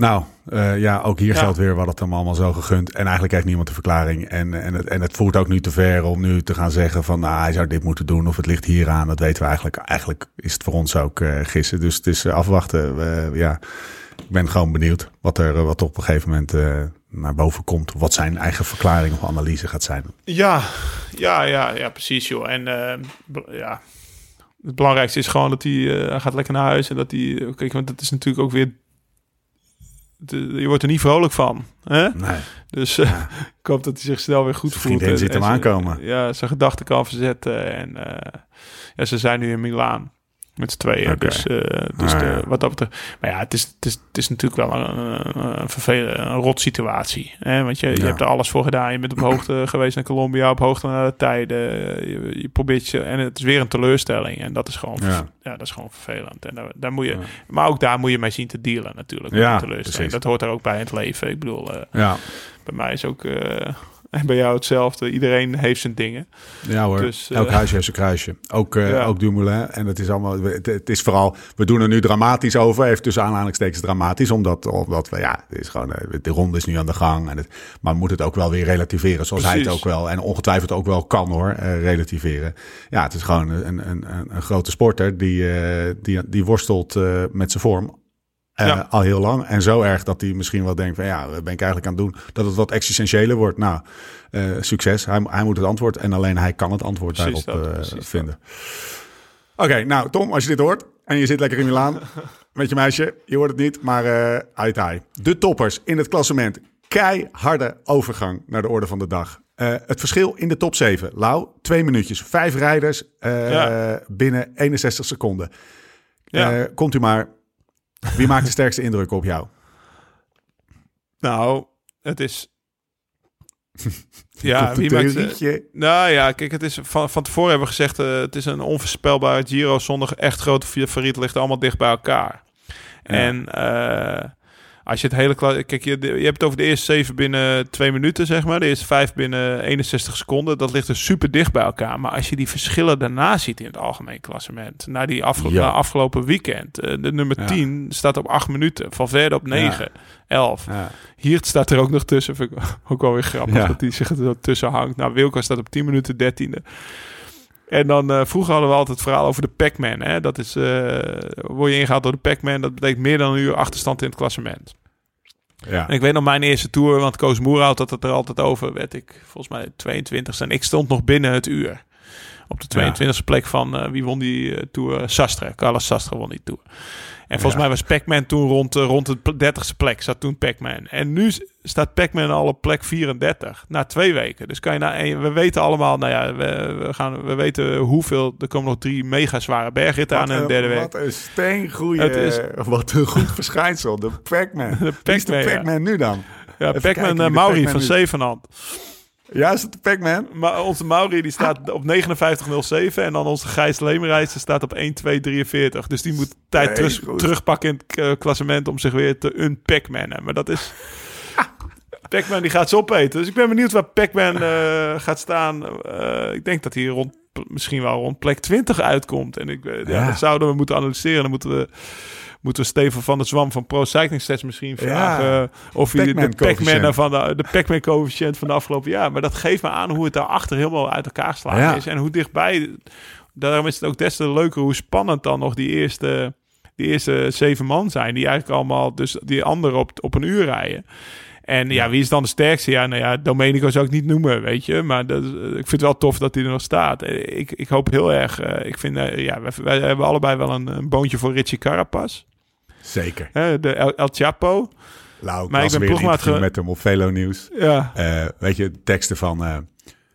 Nou, eh, ja, ook hier Ja. geldt weer wat het hem allemaal zo gegund. En eigenlijk heeft niemand de verklaring. En, en, het, en het voert ook nu te ver om nu te gaan zeggen van... Nou, hij zou dit moeten doen of het ligt hier aan. Dat weten we eigenlijk. Eigenlijk is het voor ons ook eh, gissen. Dus het is eh, afwachten. Ja, ik ben gewoon benieuwd wat er wat op een gegeven moment naar boven komt. Wat zijn eigen verklaring of analyse gaat zijn. Ja, ja, ja, ja, precies joh. En ja, het belangrijkste is gewoon dat hij hij gaat lekker naar huis en dat hij, kijk, want het is natuurlijk ook weer, de- je wordt er niet vrolijk van, hè? Nee. Dus *laughs* ik hoop dat hij zich snel weer goed voelt. en- ziet hem aankomen. Ja, zijn gedachten kan verzetten en eh, ja, ze zijn nu in Milaan. Met z'n tweeën. Dus, eh, dus Ah, de- ja. wat dat betreft. Maar ja, het is, het is, het is natuurlijk wel een, een, vervelende, een rot situatie. Hè? Want je, je hebt er alles voor gedaan. Je bent op hoogte *clears throat* geweest naar Colombia, op hoogte naar de tijden. Je, je probeert je. En het is weer een teleurstelling. En dat is gewoon, Ja. ja. dat is gewoon vervelend. En daar, daar moet je. Maar ook daar moet je mee zien te dealen, natuurlijk. Ja, teleurstelling. precies. Dat hoort er ook bij in het leven. Ik bedoel, eh, Ja, bij mij is ook. eh, en bij jou hetzelfde. Iedereen heeft zijn dingen. ja hoor. Dus, eh, Elk huisje heeft zijn kruisje. Ook, Ja. ook Dumoulin. En het is allemaal. Het, het is vooral. We doen er nu dramatisch over. Heeft tussen aanhalingstekens dramatisch. Omdat, omdat we. Ja, het is gewoon. eh, De ronde is nu aan de gang. En het, maar we moeten het ook wel weer relativeren. Zoals hij het ook wel. En ongetwijfeld ook wel kan hoor. relativeren. Ja, het is gewoon een, een, een, een grote sporter. Die, die, die worstelt met zijn vorm. Eh, Ja. Al heel lang. En zo erg dat hij misschien wel denkt van ja, wat ben ik eigenlijk aan het doen? Dat het wat existentiëler wordt. Nou, eh, succes. Hij, hij moet het antwoord en alleen hij kan het antwoord Precies daarop dat, eh, vinden. Oké, nou Tom, als je dit hoort en je zit lekker in Milaan *laughs* met je meisje. Je hoort het niet, maar uit hij. De toppers in het klassement. Keiharde overgang naar de orde van de dag. Het verschil in de top 7. Lau, twee minuutjes. Vijf rijders Ja. binnen 61 seconden. Ja. Komt u maar. Wie maakt de sterkste indruk op jou? Nou, het is... *laughs* ja, wie maakt... theorietje? Nou ja, kijk, het is van, van tevoren hebben we gezegd... eh, het is een onvoorspelbare Giro zonder echt grote favorieten. ligt allemaal dicht bij elkaar. En eh, als je het hele... Kijk, je, je hebt het over de eerste zeven binnen twee minuten, zeg maar. De eerste vijf binnen 61 seconden. Dat ligt dus super dicht bij elkaar. Maar als je die verschillen daarna ziet in het algemeen klassement... na die afge Ja. na afgelopen weekend... eh, de nummer Ja. 10 staat op 8 minuten. Valverde op 9, 11. Ja. Hier staat er ook nog tussen. Vind ik *laughs* ook wel weer grappig dat hij zich er zo tussen hangt. Nou, Wilco staat op 10 minuten 13e. En dan eh, vroeger hadden we altijd het verhaal over de Pac-Man. Dat is, eh, word je ingehaald door de Pac-Man. Dat betekent meer dan een uur achterstand in het klassement. Ja. En ik weet nog mijn eerste tour, want Koos Moer had het er altijd over. Werd ik volgens mij 22 en ik stond nog binnen het uur. Op de 22e plek van eh, wie won die eh, tour? Sastre. Carlos Sastre won die tour. En volgens Ja. mij was Pac-Man toen rond, eh, rond de 30ste plek. Zat toen Pac-Man. En nu staat Pac-Man al op plek 34. Na twee weken. Dus kan je na één- we weten allemaal, nou ja, we, we, gaan, we weten hoeveel. Er komen nog drie mega zware bergritten aan in de derde week. Wat een steengoeie, Het is- wat een goed verschijnsel. De Pac-Man. *laughs* Wie is de Pac-Man, ja. Nu dan? Ja, Pac-Man eh, Mauri van. Zevenhand. Ja, is het de Pac-Man? Maar onze Mauri die staat op 59,07 en dan onze Gijs Leemreizer staat op 1,243. Dus die moet tijd Nee, terug, terugpakken in het eh, klassement om zich weer te unpackmannen. Maar dat is... *laughs* Pac-Man die gaat ze opeten. Dus ik ben benieuwd waar Pac-Man eh, gaat staan. Eh, ik denk dat hij rond, misschien wel rond plek 20 uitkomt. En ik, ja. Ja. dat zouden we moeten analyseren. Dan moeten we, moeten we Steven van der Zwam van Pro Cycling Stats misschien vragen... Ja. eh, of hij de Pac-Man van de, de Pac-Man coëfficiënt van de afgelopen jaar. Maar dat geeft me aan hoe het daarachter helemaal uit elkaar Ja. is. En hoe dichtbij... Daarom is het ook des te leuker hoe spannend dan nog die eerste, die eerste zeven man zijn. Die eigenlijk allemaal, dus die anderen op, op een uur rijden. En ja, wie is dan de sterkste? Ja, nou ja, Domenico zou ik niet noemen, weet je. Maar dat, is- ik vind het wel tof dat hij er nog staat. Eh, Ik, ik hoop heel erg... eh, ik vind, eh, ja, wij, wij hebben allebei wel een, een boontje voor Richie Carapaz. Zeker. De El, El Chapo. Lau, Maar ik ben ploegmaat ge- met hem op Velo Nieuws. Ja, Eh, weet je, teksten van... eh,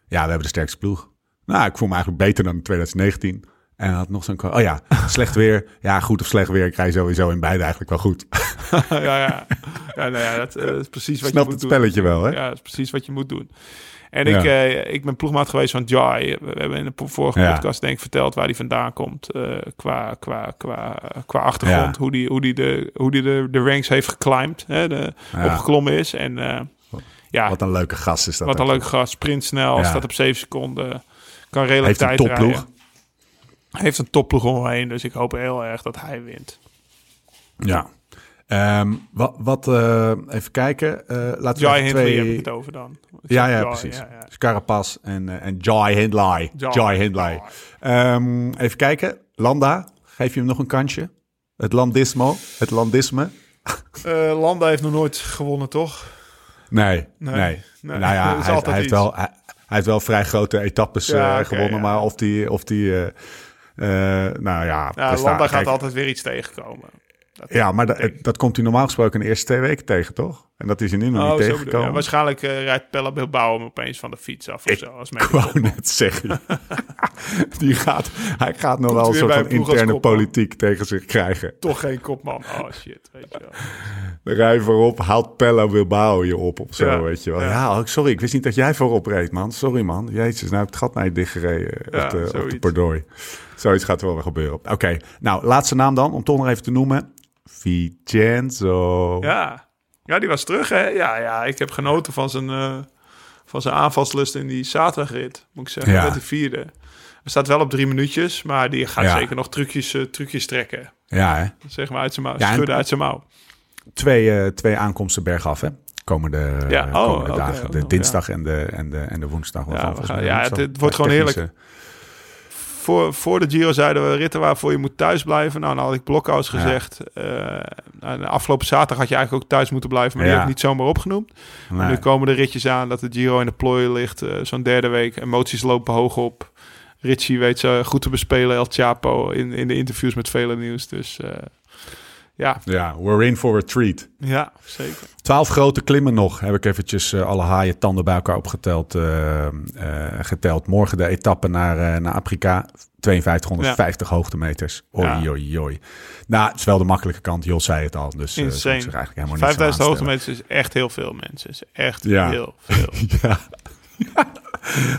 ja, we hebben de sterkste ploeg. Nou, ik voel me eigenlijk beter dan in 2019. En had nog zo'n... Oh ja, *laughs* slecht weer. Ja, goed of slecht weer. Ik rij sowieso in beide eigenlijk wel goed. *laughs* ja, ja. ja, nou ja dat, eh, is precies wat Snapt je het moet doen. spelletje wel, hè? Ja, dat is precies wat je moet doen. En ik, eh, ik ben ploegmaat geweest van Jai. We hebben in de vorige podcast denk ik verteld waar hij vandaan komt. eh, qua, qua, qua, qua achtergrond. Hoe die, hoe die, de, hoe die de, de ranks heeft geclimbed. Hè, de. Opgeklommen is. En eh, ja, Wat een leuke gast is dat. wat een ook. leuke gast. Sprint snel. Staat op 7 seconden. Kan redelijk Heeft een tijd topploeg. rijden. Heeft een topploeg omheen. Dus ik hoop heel erg dat hij wint. Ja. Ehm, wat, wat eh, even kijken. Eh laten we Hindley twee... heb ik het over dan. Ik Ja, ja, precies. ja, ja. Dus Carapaz en, eh, en Jai Hindley. Jai. Jai Hindley. Ehm, even kijken. Landa, geef je hem nog een kansje? Het landismo, het landisme. *laughs* Eh, Landa heeft nog nooit gewonnen, toch? Nee, nee. Nee. Nee, Nou ja, *laughs* hij, heeft wel, hij, hij heeft wel vrij grote etappes Ja, eh, gewonnen. ja. Maar of die, of die nou ja... Landa gaat kijk, altijd weer iets tegenkomen. Dat- Ja, maar dat dat komt hij normaal gesproken in de eerste twee weken tegen, toch? En dat is nu nog Oh, niet tegengekomen. Ja, waarschijnlijk eh, rijdt Pelle Bilbao hem opeens van de fiets af of Ik zo. Als Ik *laughs* wou net zeggen. *laughs* Die gaat, hij gaat nog Komt wel een soort van interne politiek tegen zich krijgen. Toch geen kopman. Oh shit, weet je wel. De rij voorop haalt Pella Bilbao je op of zo, Ja, weet je wel. ja. Ja, oh, sorry, ik wist niet dat jij voorop reed, man. Sorry, man. Jezus, nou heb ik het gat naar je dichtgereden Ja, op, de, op de zoiets. Bordooi. Zoiets gaat er wel weer gebeuren. Oké, nou, laatste naam dan, om toch nog even te noemen. Vincenzo. Ja. Ja, die was terug hè. Ja, ja, ik heb genoten van zijn, eh, van zijn aanvalslust in die zaterdagrit. Moet ik zeggen, Ja. met die vierde. Hij staat wel op drie minuutjes, maar die gaat Ja. zeker nog trucjes, eh, trucjes trekken. Ja, hè? Zeg maar uit zijn mouw. Ja, schudden uit zijn mouw. Twee, eh, twee aankomsten bergaf, hè? Komende, Ja, oh, komende dagen. De dinsdag en, de, en, de, en de woensdag. we gaan- ja, woensdag het- het wordt gewoon heerlijk. Voor, voor de Giro zeiden we ritten waarvoor je moet thuis blijven. Nou, dan had ik Blokhuis Ja. gezegd. eh, nou, afgelopen zaterdag had je eigenlijk ook thuis moeten blijven. Maar die Ja. heb ik niet zomaar opgenoemd. Maar Nee. nu komen de ritjes aan dat de Giro in de plooi ligt. eh, Zo'n derde week. Emoties lopen hoog op. Richie weet ze goed te bespelen, El Chapo, in, in de interviews met vele nieuws. Dus eh, ja, Ja, we're in for a treat. ja, zeker. Twaalf grote klimmen nog. Heb ik eventjes eh, alle haaien tanden bij elkaar opgeteld. eh, eh, geteld. Morgen de etappe naar, naar Afrika. 5250 hoogtemeters. Oei, Ja. oei. Nou, het is wel de makkelijke kant. Jos zei het al. Dus zich eigenlijk helemaal niks 5000 aan hoogtemeters is echt heel veel mensen. Is echt Ja. heel veel. *laughs* Ja.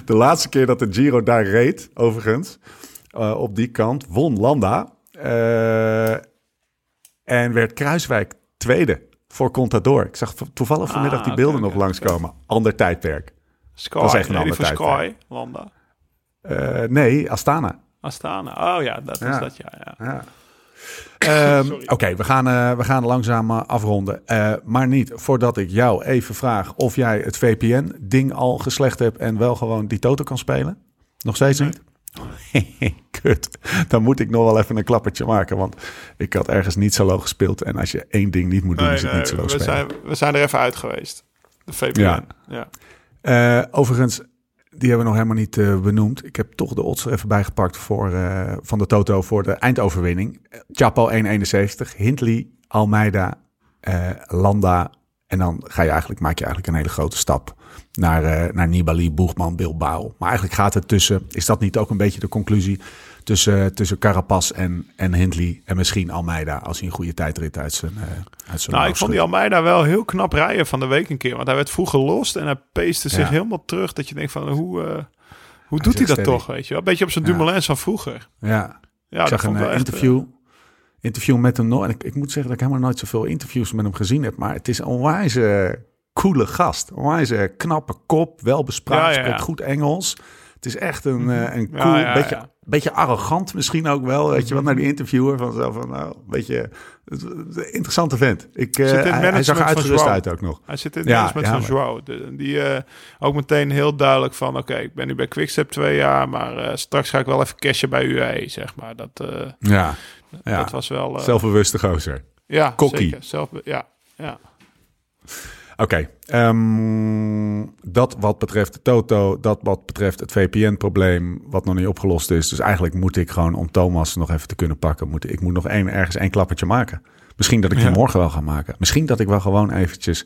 De laatste keer dat de Giro daar reed, overigens, op die kant, won Landa. En werd Kruiswijk tweede voor Contador. Ik zag to- toevallig vanmiddag die Ah, beelden nog oké, langskomen. Ander tijdperk. Sky, Dat is echt een nee, ander tijdperk. Sky, Landa. Eh, nee, Astana. Astana. Oh ja, dat is Ja. dat ja. ja. Ja. Ehm, Oké, we, gaan, eh, we gaan langzaam eh, afronden. Maar niet voordat ik jou even vraag of jij het VPN-ding al geslecht hebt en wel gewoon die Toto kan spelen. Nog steeds niet? *laughs* Kut. Dan moet ik nog wel even een klappertje maken. Want ik had ergens niet solo gespeeld. En als je één ding niet moet doen, Nee, is het nee, niet solo we, spelen. zijn, we zijn er even uit geweest. De VPN. Ja. Ja. Eh, overigens, die hebben we nog helemaal niet eh, benoemd. Ik heb toch de odds er even bijgepakt voor, eh, van de Toto voor de eindoverwinning. Chapo 1,71, Hindley, Almeida, Landa. En dan ga je eigenlijk, maak je eigenlijk een hele grote stap naar, eh, naar Nibali, Boegman, Bilbao. Maar eigenlijk gaat het tussen, is dat niet ook een beetje de conclusie? Tussen, tussen Carapaz en, en Hindley en misschien Almeida als hij een goede tijdrit uit zijn, eh uit zijn Nou, ik vond die. Almeida wel heel knap rijden van de week een keer. Want hij werd vroeg gelost en hij peeste zich Ja. helemaal terug. Dat je denkt van, hoe, eh, hoe doet hij dat steady. toch, weet je wel? Een beetje op zijn Ja. Dumoulin van vroeger. Ja, Ja, ik zag een interview, interview met hem. En ik, ik moet zeggen dat ik helemaal nooit zoveel interviews met hem gezien heb. Maar het is een onwijze coole gast. Een onwijze knappe kop, wel bespraakt, Ja, spreekt goed Engels. Het is echt een, eh, een cool, beetje, beetje arrogant misschien ook wel. Weet je wel, naar die interviewer van zo van, nou, het- het- interessante vent. Ik, eh, Zit in het hij, hij zag er uitgerust uit ook nog. Hij zit in het Ja, management ja, van Joao. Die eh, ook meteen heel duidelijk van... Oké, ik ben nu bij Quickstep twee jaar... maar eh, straks ga ik wel even cashen bij UAE, zeg maar. Dat, eh, Ja, ja. dat was wel... eh, zelfbewuste gozer. ja, Kokkie. zeker. Zelf, ja, ja. Oké, ehm, dat wat betreft de Toto, dat wat betreft het VPN-probleem, wat nog niet opgelost is. Dus eigenlijk moet ik gewoon, om Thomas nog even te kunnen pakken, moet, ik moet nog één, ergens één klappertje maken. Misschien dat ik die Ja. morgen wel ga maken. Misschien dat ik wel gewoon eventjes,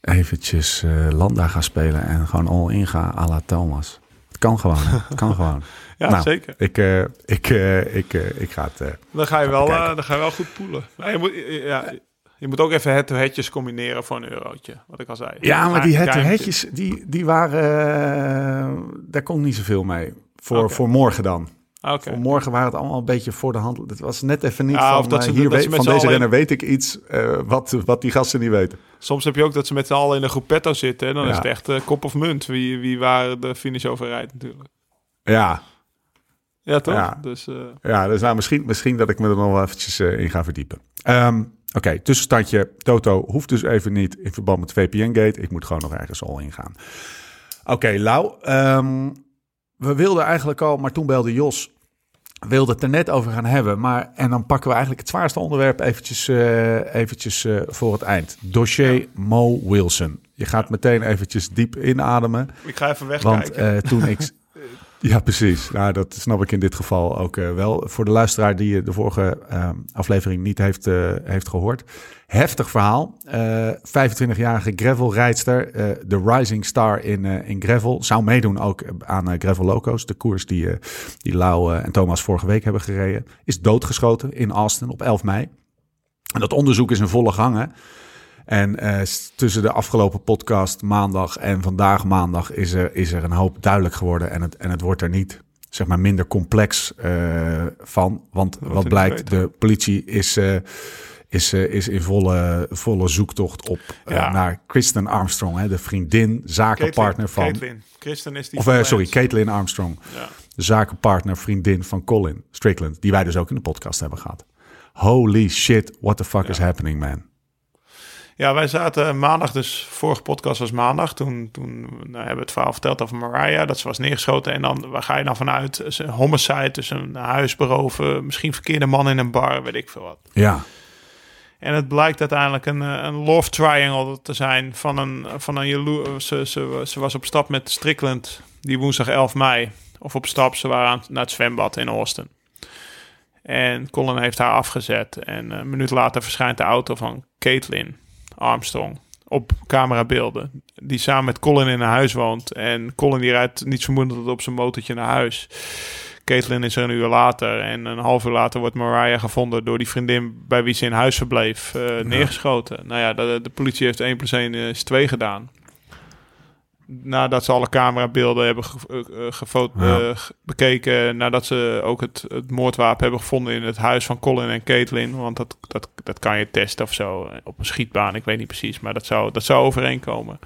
eventjes eh, Landa ga spelen en gewoon all-in ga à la Thomas. Het kan gewoon, het kan *laughs* gewoon. Ja, Nou, zeker. Ik, eh, ik, eh, ik, ik ga het... Dan ga je, wel, dan ga je wel goed poelen. Maar je, moet, ja, je moet ook even head-to-headjes combineren voor een eurotje. Wat ik al zei. Ja, maar die head-to-headjes, die, die waren... eh, daar kon niet zoveel mee. Voor, voor morgen dan. Oké. Voor morgen waren het allemaal een beetje voor de hand. Het was net even niet Ja, van, of dat eh, ze- hier dat weet- van deze renner weet ik iets eh, wat, wat die gasten niet weten. Soms heb je ook dat ze met z'n allen in een groepetto zitten. En dan Ja. is het echt kop of munt wie, wie waar de finish over rijdt natuurlijk. Ja, Ja, toch? Ja. Dus ja dus nou, misschien, misschien dat ik me er nog wel eventjes in ga verdiepen. Ehm, Oké, tussenstandje. Toto hoeft dus even niet in verband met VPN-gate. Ik moet gewoon nog ergens al ingaan. Oké, Lau. ehm, we wilden eigenlijk al, maar toen belde Jos. Wilde het er net over gaan hebben. Maar, en dan pakken we eigenlijk het zwaarste onderwerp eventjes, eh, eventjes eh, voor het eind. Dossier Mo Wilson. Je gaat meteen eventjes diep inademen. ik ga even Want wegkijken. eh, toen ik. *laughs* *laughs* Ja, precies. Nou, dat snap ik in dit geval ook eh, wel. Voor de luisteraar die eh, de vorige eh, aflevering niet heeft, eh, heeft gehoord. Heftig verhaal. Eh 25-jarige gravelrijdster. de rising star in, in gravel. Zou meedoen ook aan Gravel Locos. De koers die, die Lau en Thomas vorige week hebben gereden. Is doodgeschoten in Austin op 11 mei. En dat onderzoek is in volle gang. Hè? En eh, tussen de afgelopen podcast maandag en vandaag maandag is er, is er een hoop duidelijk geworden. En het, en het wordt er niet zeg maar, minder complex eh, van. Want wat blijkt, de politie is, eh, is, is in volle, volle zoektocht op Ja. naar Kristen Armstrong. Hè, de vriendin, zakenpartner van... Caitlin. Kristen is die Of sorry, Caitlin Armstrong. Ja. De zakenpartner, vriendin van Colin Strickland. Die wij dus ook in de podcast hebben gehad. Holy shit, what the fuck is happening, man? Ja, wij zaten maandag, dus vorige podcast was maandag. Toen, toen nou, hebben we het verhaal verteld over Mariah, dat ze was neergeschoten. En dan, waar ga je dan vanuit? Is Een homicide, dus een huis beroven, misschien verkeerde man in een bar, weet ik veel wat. Ja, En het blijkt uiteindelijk een, eh, een love triangle te zijn van een, van een ze, ze, ze was op stap met Strickland die woensdag 11 mei of op stap. Ze waren aan, naar het zwembad in Austin. En Colin heeft haar afgezet. En een minuut later verschijnt de auto van Caitlin Armstrong op camerabeelden. Die samen met Colin in een huis woont. En Colin die rijdt niet vermoedend op zijn motortje naar huis. Caitlin is er een uur later. En een half uur later wordt Mariah gevonden door die vriendin bij wie ze in huis verbleef eh, neergeschoten. Nou ja, de, de politie heeft 1 plus 1 is 2 gedaan. Nadat ze alle camerabeelden hebben ge, eh, Ja. eh, ge- bekeken. Nadat ze ook het, het moordwapen hebben gevonden in het huis van Colin en Caitlin. Want dat, dat, dat kan je testen of zo. eh, Op een schietbaan, ik weet niet precies. Maar dat zou, dat zou overeenkomen.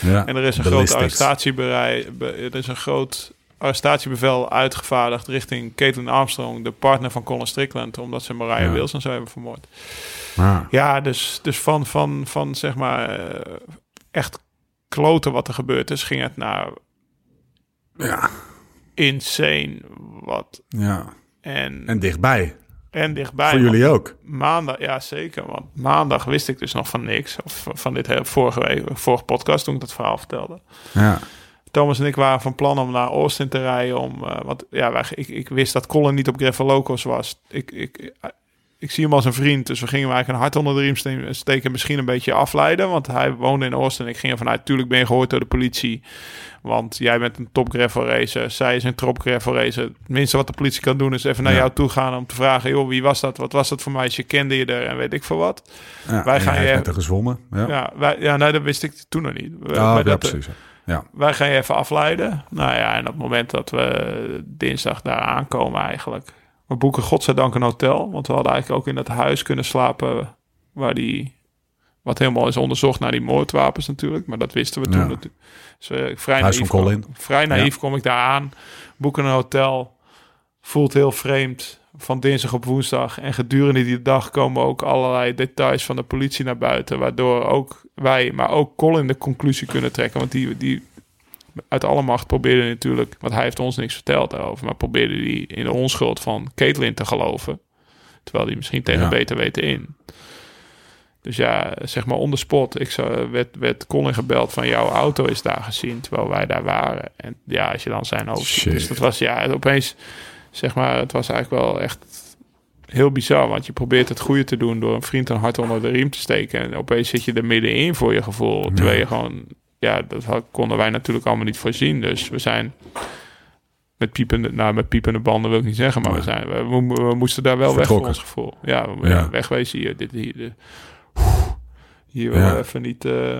Ja. En er is een groot arrestatiebereid. be- Er is een groot arrestatiebevel uitgevaardigd richting Caitlin Armstrong, de partner van Colin Strickland, omdat ze Mariah Ja. Wilson zou hebben vermoord. Ja, dus, dus van, van, van zeg maar eh, echt kloten wat er gebeurd is, ging het naar Ja. insane wat. ja. En, En dichtbij. en dichtbij. Voor jullie ook. Maandag, ja zeker. Want maandag wist ik dus nog van niks. Of van dit hele vorige week, vorige podcast toen ik dat verhaal vertelde. Ja. Thomas en ik waren van plan om naar Austin te rijden. Om, want ja, wij, ik, ik wist dat Colin niet op Gravel Locos was. Ik, ik, ik zie hem als een vriend. Dus we gingen eigenlijk een hart onder de riem ste- steken. Misschien een beetje afleiden. Want hij woonde in Austin. Ik ging ervan uit, tuurlijk ben je gehoord door de politie. Want jij bent een top gravel racer. Zij is een top gravel racer. Het minste wat de politie kan doen is even naar Ja. jou toe gaan. Om te vragen, joh, wie was dat? Wat was dat voor meisje? Kende je er? En weet ik veel wat. ja. Wij gaan je- haar gezwommen. Ja. Ja, wij, ja nee, dat wist ik toen nog niet. Ah, ja, dat, precies. Ja. wij gaan je even afleiden. Nou ja, en op het moment dat we dinsdag daar aankomen eigenlijk. We boeken godzijdank een hotel. Want we hadden eigenlijk ook in dat huis kunnen slapen waar die... Wat helemaal is onderzocht naar die moordwapens natuurlijk. Maar dat wisten we toen. Ja. Dus eh, vrij Huis naïef van Colin. Kom, vrij naïef kom ik daar aan. Boeken een hotel. Voelt heel vreemd. Van dinsdag op woensdag. En gedurende die dag komen ook allerlei details van de politie naar buiten. Waardoor ook wij, maar ook Colin de conclusie kunnen trekken. Want die, die uit alle macht probeerde natuurlijk, want hij heeft ons niks verteld daarover, maar probeerde die in de onschuld van Caitlin te geloven. Terwijl die misschien tegen Ja. beter weten in. Dus ja, zeg maar on the spot. Ik zou, werd, werd Colin gebeld van jouw auto is daar gezien, terwijl wij daar waren. En ja, als je dan zijn. Shit. Dus dat was ja, opeens, zeg maar, het was eigenlijk wel echt heel bizar. Want je probeert het goede te doen door een vriend een hart onder de riem te steken. En opeens zit je er middenin voor je gevoel. Terwijl je gewoon, ja, dat had- konden wij natuurlijk allemaal niet voorzien. Dus we zijn met piepende, nou met piepende banden wil ik niet zeggen, maar we, zijn, we, we- we moesten daar wel weg voor ons gevoel. Ja, we Ja. wegwezen hier. Dit, hier, de, hier Ja. even niet... eh,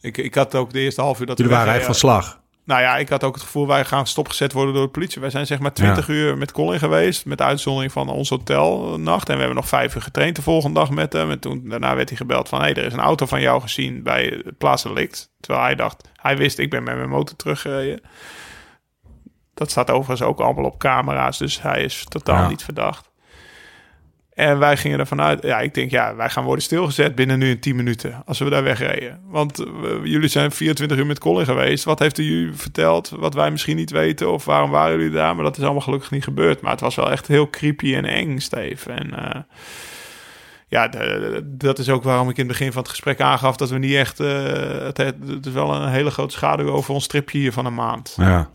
ik, ik had ook de eerste half uur dat Jullie waren echt van slag. Nou ja, ik had ook het gevoel, wij gaan stopgezet worden door de politie. Wij zijn zeg maar 20 uur met Colin geweest, met uitzondering van ons hotelnacht. En we hebben nog vijf uur getraind de volgende dag met hem. En toen, daarna werd hij gebeld van, hé, hey, er is een auto van jou gezien bij het plaatsdelict. Terwijl hij dacht, hij wist, ik ben met mijn motor teruggereden. Dat staat overigens ook allemaal op camera's, dus hij is totaal Ja. niet verdacht. En wij gingen ervan uit, ja, ik denk, ja, wij gaan worden stilgezet binnen nu in 10 minuten. Als we daar wegreden. Want eh, jullie zijn 24 uur met Colin geweest. Wat heeft jullie verteld? Wat wij misschien niet weten? Of waarom waren jullie daar? Maar dat is allemaal gelukkig niet gebeurd. Maar het was wel echt heel creepy en eng, Steve. En eh, ja, dat is ook waarom ik in het begin van het gesprek aangaf dat we niet echt. eh, het, het is wel een hele grote schaduw over ons tripje hier van een maand. Ja.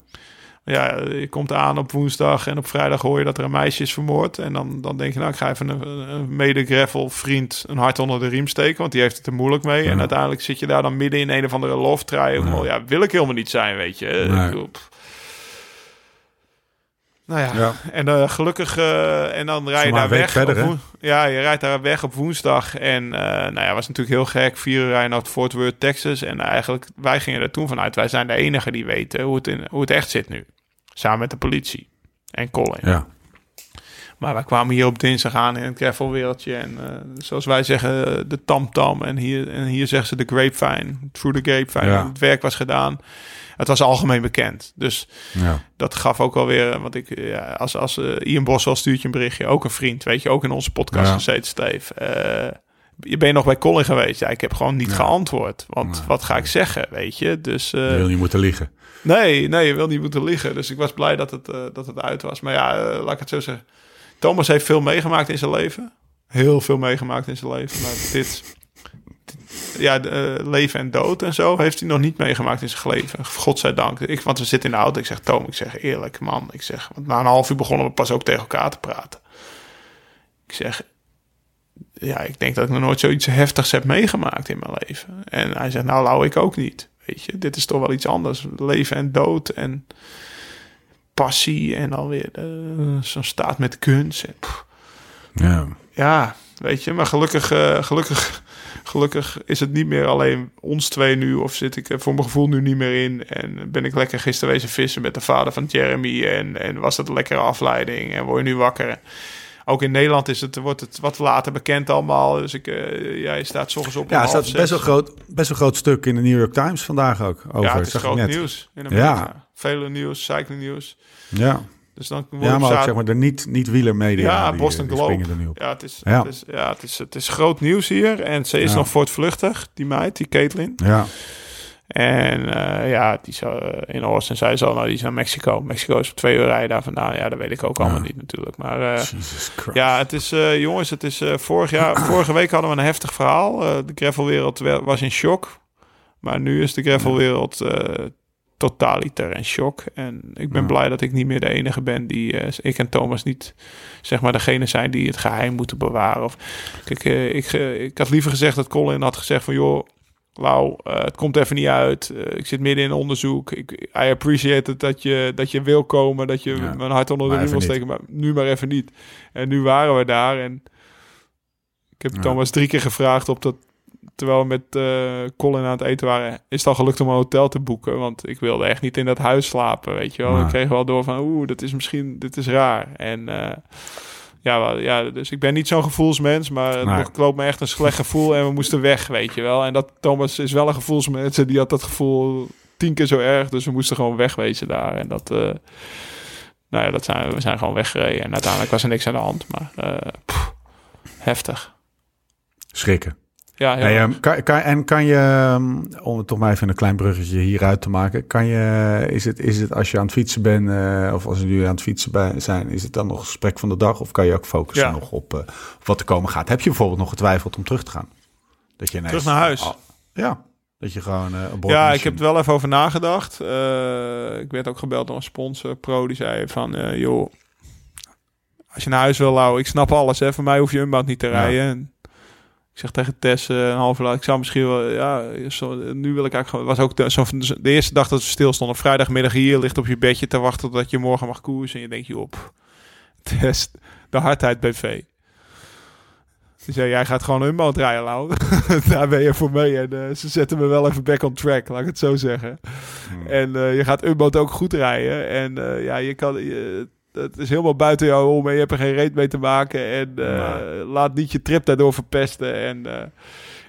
Ja, je komt aan op woensdag en op vrijdag hoor je dat er een meisje is vermoord. En dan, dan denk je, nou, ik ga even een, een mede-gravel vriend een hart onder de riem steken, want die heeft het er moeilijk mee. En uiteindelijk zit je daar dan midden in een of andere love triangle. Ja, wil ik helemaal niet zijn, weet je. Nee. Ik bedoel, pff. Nou ja, Ja. *laughs* en eh, gelukkig, eh, en dan rij je daar weg. verder, op ja, je rijdt daar weg op woensdag. En eh nou ja, was natuurlijk heel gek. Vier uur rijden naar Fort Worth, Texas. En eigenlijk, wij gingen er toen vanuit. Wij zijn de enige die weten hoe het, in, hoe het echt zit nu. Samen met de politie en Colin. Ja. Maar wij kwamen hier op dinsdag aan in het gravelwereldje. En zoals wij zeggen, de tamtam. En hier, en hier zeggen ze de grapevine. Through the grapevine. Ja. Het werk was gedaan. Het was algemeen bekend. Dus Ja. dat gaf ook alweer, eh, want ik, ja, als, als uh, Ian Boswell stuurt je een berichtje, ook een vriend, weet je, ook in onze podcast Ja. gezeten, Steve. Eh, je bent nog bij Colin geweest? Ja, ik heb gewoon niet geantwoord, want wat ga ik zeggen, weet je? Dus eh, Je wil niet moeten liegen. nee, nee, je wil niet moeten liegen. Dus ik was blij dat het, dat het uit was. Maar ja, laat ik het zo zeggen. Thomas heeft veel meegemaakt in zijn leven. Heel veel meegemaakt in zijn leven. Maar dit, dit- ja, de, eh, leven en dood en zo heeft hij nog niet meegemaakt in zijn leven. Godzijdank. Ik, want we zitten in de auto. Ik zeg, Toom, ik zeg eerlijk, man. Ik zeg, want na een half uur begonnen we pas ook tegen elkaar te praten. Ik zeg, ja, ik denk dat ik nog nooit zoiets heftigs heb meegemaakt in mijn leven. En hij zegt, nou, Lau, ik ook niet. Weet je, dit is toch wel iets anders. Leven en dood en passie en alweer uh, zo'n staat met kunst. En, Ja. ja, weet je, maar gelukkig, eh, gelukkig, gelukkig is het niet meer alleen ons twee nu. Of zit ik er voor mijn gevoel nu niet meer in. En ben ik lekker gisteren wezen vissen met de vader van Jeremy. En, en was dat een lekkere afleiding. En word je nu wakker. Ook in Nederland is het, wordt het wat later bekend allemaal. Dus ik, eh jij staat 's ochtends op. Ja, staat best wel, groot, best wel groot stuk in de New York Times vandaag ook. Over, Ja, het is zag groot net. nieuws in Amerika. Ja. Vele nieuws, cycling nieuws. Ja. Dus dan ja, maar zeg maar de niet, niet wielermedia. Ja, die, Boston die Globe. er nu op. Ja, het is, Ja. Het, is, ja het, is, het is groot nieuws hier. En ze is Ja. nog voortvluchtig, die meid, die Caitlin. Ja, En eh, ja, die zou, eh, in Austin zei ze al, nou, die is naar Mexico. Mexico is op twee uur rijden daar vandaan. Ja, dat weet ik ook allemaal Ja. niet natuurlijk. Maar eh, ja, het is, eh, jongens, het is eh, vorig jaar, *clears throat* vorige week hadden we een heftig verhaal. Eh, de gravelwereld wa- was in shock. Maar nu is de gravelwereld eh totaliter in shock. En ik ben Ja. blij dat ik niet meer de enige ben die, eh, ik en Thomas niet, zeg maar, degene zijn die het geheim moeten bewaren. Of, kijk, eh, ik, eh, ik had liever gezegd dat Colin had gezegd van, joh, Lau, het komt even niet uit. Ik zit midden in onderzoek. Ik, I appreciate het dat je, dat je wil komen, dat je Ja. mijn hart onder de riem wil steken, maar nu maar even niet. En nu waren we daar en ik heb Ja. Thomas drie keer gevraagd op dat, terwijl we met eh, Colin aan het eten waren, is het al gelukt om een hotel te boeken, want ik wilde echt niet in dat huis slapen, weet je wel. Ik kreeg wel door van, oeh, dat is misschien, dit is raar. En eh, ja, wel, ja, dus ik ben niet zo'n gevoelsmens, maar het Nee. klopt me echt een slecht *laughs* gevoel en we moesten weg, weet je wel. En dat Thomas is wel een gevoelsmens en die had dat gevoel tien keer zo erg, dus we moesten gewoon wegwezen daar. En dat, eh, nou ja, dat zijn, we zijn gewoon weggereden en uiteindelijk was er niks aan de hand, maar heftig. Schrikken. Ja, Hey, ehm, kan, kan, en kan je, ehm, om het toch maar even een klein bruggetje hieruit te maken, kan je, is het, is het als je aan het fietsen bent, eh, of als jullie aan het fietsen bij- zijn, is het dan nog gesprek van de dag, of kan je ook focussen Ja. nog op, eh, op wat er komen gaat? Heb je bijvoorbeeld nog getwijfeld om terug te gaan? Dat je ineens, Terug naar huis. Oh, ja, dat je gewoon eh een Ja, ik heb er wel even over nagedacht. Ik werd ook gebeld door een sponsor, Pro, die zei van, joh, als je naar huis wil, Lau, ik snap alles, hè. Voor mij hoef je Unbound niet te rijden. Zeg tegen Tess, eh, een half uur later, ik zou misschien wel, ja, zo, nu wil ik eigenlijk gewoon, was ook de, zo, de eerste dag dat we stilstonden, vrijdagmiddag hier, ligt op je bedje te wachten tot je morgen mag koersen. En je denkt, pff, Tess, de hardheid BV. Die zei, jij gaat gewoon Unbound rijden, Lau. *laughs* Daar ben je voor mee. En eh, ze zetten me wel even back on track, laat ik het zo zeggen. Hmm. En eh, je gaat Unbound ook goed rijden. En ja, je kan... Je, het is helemaal buiten jou om en je hebt er geen reet mee te maken. En eh, laat niet je trip daardoor verpesten. En, eh,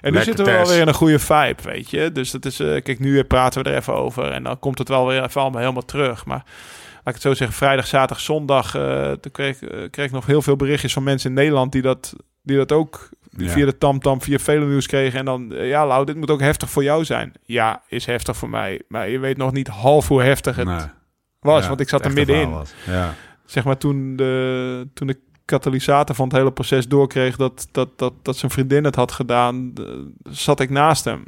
en nu zitten we wel Tess. weer in een goede vibe, weet je. Dus dat is... eh, kijk, nu praten we er even over. En dan komt het wel weer even allemaal helemaal terug. Maar laat ik het zo zeggen, vrijdag, zaterdag, zondag... toen kreeg, kreeg ik nog heel veel berichtjes van mensen in Nederland... die dat, die dat ook Ja. via de tamtam, via vele nieuws kregen. En dan, ja, Lau, dit moet ook heftig voor jou zijn. Ja, is heftig voor mij. Maar je weet nog niet half hoe heftig het Nee. was. Ja, want ik zat er middenin. Ja. Zeg maar toen de, toen de katalysator van het hele proces doorkreeg dat, dat, dat, dat zijn vriendin het had gedaan, zat ik naast hem.